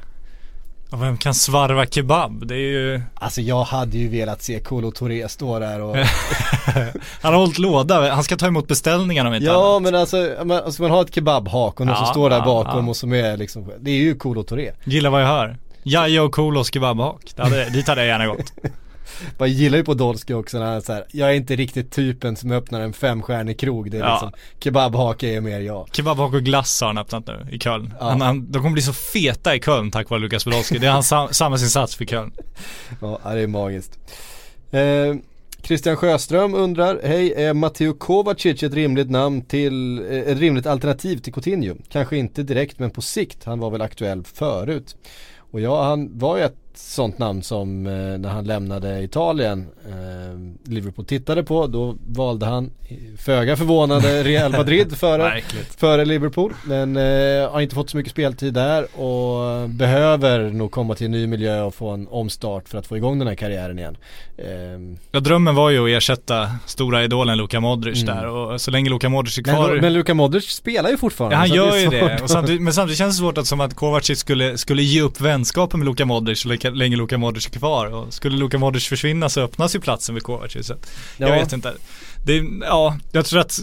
Och vem kan svarva kebab? Det är ju Alltså jag hade ju velat se Kolo Touré stå där och Han har hållit låda, han ska ta emot beställningar om inte Ja annat. men alltså, man, alltså man har ett kebabhak och någon Ja, som står där ja, bakom ja. och som är liksom, det är ju Kolo Touré. Gillar vad jag hör. Jaja och Kolos kebabhak. Det hade, dit hade jag gärna gått. Man gillar ju Podolski också när han säger jag är inte riktigt typen som öppnar en femstjärnig krog. Det är Ja. liksom, kebabhake är mer jag. Kebabhak och glass har han öppnat nu i Köln. Ja. Han, han, de kommer bli så feta i Köln tack vare Lukas Podolski. Det är hans sam, samhällsinsats för Köln. Ja, det är magiskt. Eh, Christian Sjöström undrar, hej, är Matteo Kovacic ett rimligt namn till, eh, ett rimligt alternativ till Coutinho? Kanske inte direkt men på sikt, han var väl aktuell förut. Och ja, han var ju ett sånt namn som eh, när han lämnade Italien eh, Liverpool tittade på, då valde han eh, föga förvånande Real Madrid före före Liverpool. Men har inte fått så mycket speltid där och behöver nog komma till en ny miljö och få en omstart för att få igång den här karriären igen. Ja, drömmen var ju att ersätta stora idolen Luka Modric Mm. där och så länge Luka Modric är kvar men, men Luka Modric spelar ju fortfarande. Ja, han gör är ju det. att- samtidigt, men samtidigt känns det svårt att som att Kovacic skulle, skulle ge upp vänskapen med Luka Modric så länge- Luka Modric är kvar. Och skulle Luka Modric försvinna så öppnas ju platsen vid Kovacic. Så att, jag Ja. vet inte. Det, ja, jag tror att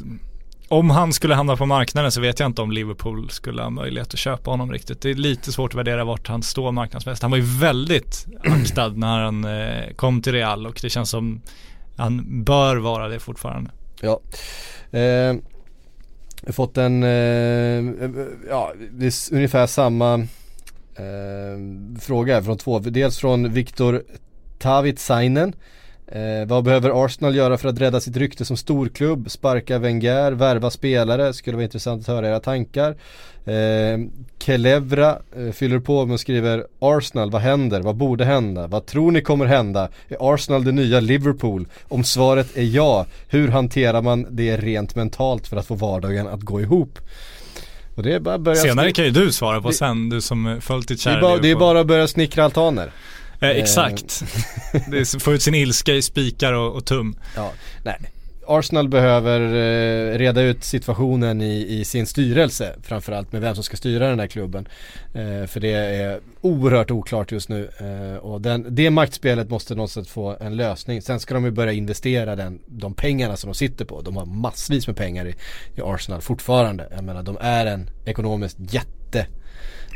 om han skulle hamna på marknaden så vet jag inte om Liverpool skulle ha möjlighet att köpa honom riktigt. Det är lite svårt att värdera vart han står marknadsmässigt. Han var ju väldigt aktad när han eh, kom till Real och det känns som han bör vara det fortfarande. Ja. Eh, fått en, eh, ja, det är ungefär samma Ehm, fråga från två, dels från Viktor Tavitsainen. Eh, vad behöver Arsenal göra för att rädda sitt rykte som storklubb? Sparka Wenger, värva spelare? Skulle vara intressant att höra era tankar. Eh, Kelevra eh, fyller på med och skriver Arsenal, vad händer? Vad borde hända? Vad tror ni kommer hända? Är Arsenal det nya Liverpool? Om svaret är ja, hur hanterar man det rent mentalt för att få vardagen att gå ihop? Och det är bara börja Senare kan ju du svara på Det- sen, du som eh, följt ditt det kära är, bara, det är bara att börja snickra altaner. Eh, exakt. det är, får ut sin ilska i spikar och, och tum. Ja, nej. Arsenal behöver eh, reda ut situationen i, i sin styrelse framförallt med vem som ska styra den här klubben. Eh, för det är oerhört oklart just nu eh, och den, det maktspelet måste någonstans få en lösning. Sen ska de ju börja investera den, de pengarna som de sitter på. De har massvis med pengar i, i Arsenal fortfarande. Jag menar de är en ekonomiskt jätte,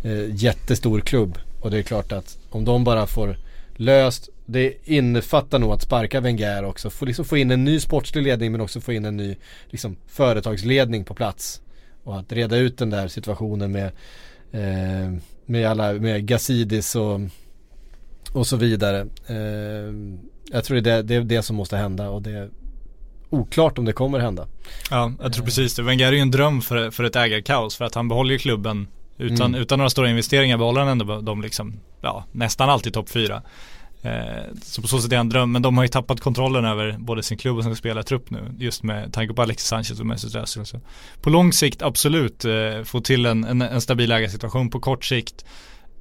eh, jättestor klubb och det är klart att om de bara får löst. Det innefattar nog att sparka Wenger också. Få, liksom få in en ny sportslig ledning men också få in en ny liksom, företagsledning på plats. Och att reda ut den där situationen med, eh, med alla, med Gazidis och, och så vidare. Eh, jag tror det är det, är det som måste hända och det är oklart om det kommer hända. Ja, jag tror precis det. Wenger är ju en dröm för, för ett ägarkaos för att han behåller ju klubben utan, Mm. utan några stora investeringar behåller han ändå de liksom, ja, nästan alltid topp fyra. Eh, så på så sätt är han en dröm, men de har ju tappat kontrollen över både sin klubb och sin spelartrupp nu. Just med tanke på Alexis Sanchez och Mesut Özil. Så På lång sikt absolut eh, få till en, en, en stabil ägarsituation. På kort sikt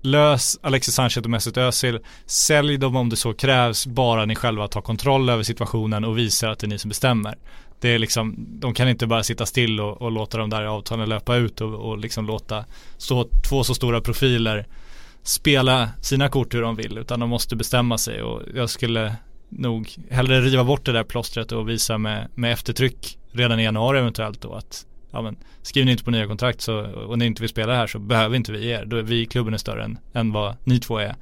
lös Alexis Sanchez och Mesut Özil. Sälj dem om det så krävs, bara ni själva tar kontroll över situationen och visar att det är ni som bestämmer. Det är liksom, de kan inte bara sitta still och, och låta de där avtalen löpa ut och, och liksom låta så, två så stora profiler spela sina kort hur de vill utan de måste bestämma sig och jag skulle nog hellre riva bort det där plåstret och visa med, med eftertryck redan i januari eventuellt då att ja men skriver ni inte på nya kontrakt så, och ni inte vill spela här så behöver inte vi er. Då är vi, klubben är större än, än vad ni två är.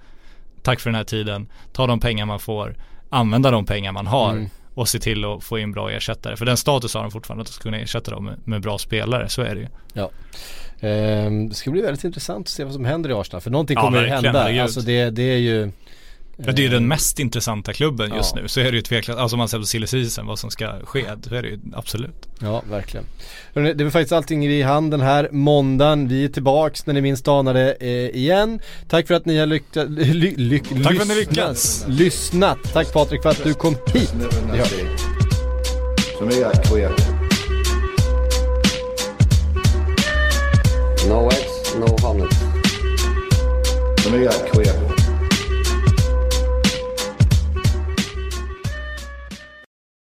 Tack för den här tiden. Ta de pengar man får, använda de pengar man har Mm. och se till att få in bra ersättare. För den status har de fortfarande att kunna ersätta dem med, med bra spelare, så är det ju. Ehm, det ska bli väldigt intressant att se vad som händer i Arsenal för någonting Ja, kommer verkligen, hända. Alltså det, det är ju Ja, det är ju den eh, mest intressanta klubben just ja. nu. Så är det ju tveklöst, alltså om man ser på silly vad som ska ske, då är det ju absolut. Ja, verkligen. Det är faktiskt allting i handen här. Måndagen, vi är tillbaks när ni minst anade eh, igen. Tack för att ni har lyckats, ly, ly, Tack för att ni lyssnat. lyckats. Lyssnat. Tack Patrik för att du kom hit. no wax, no harness. For me, I quit.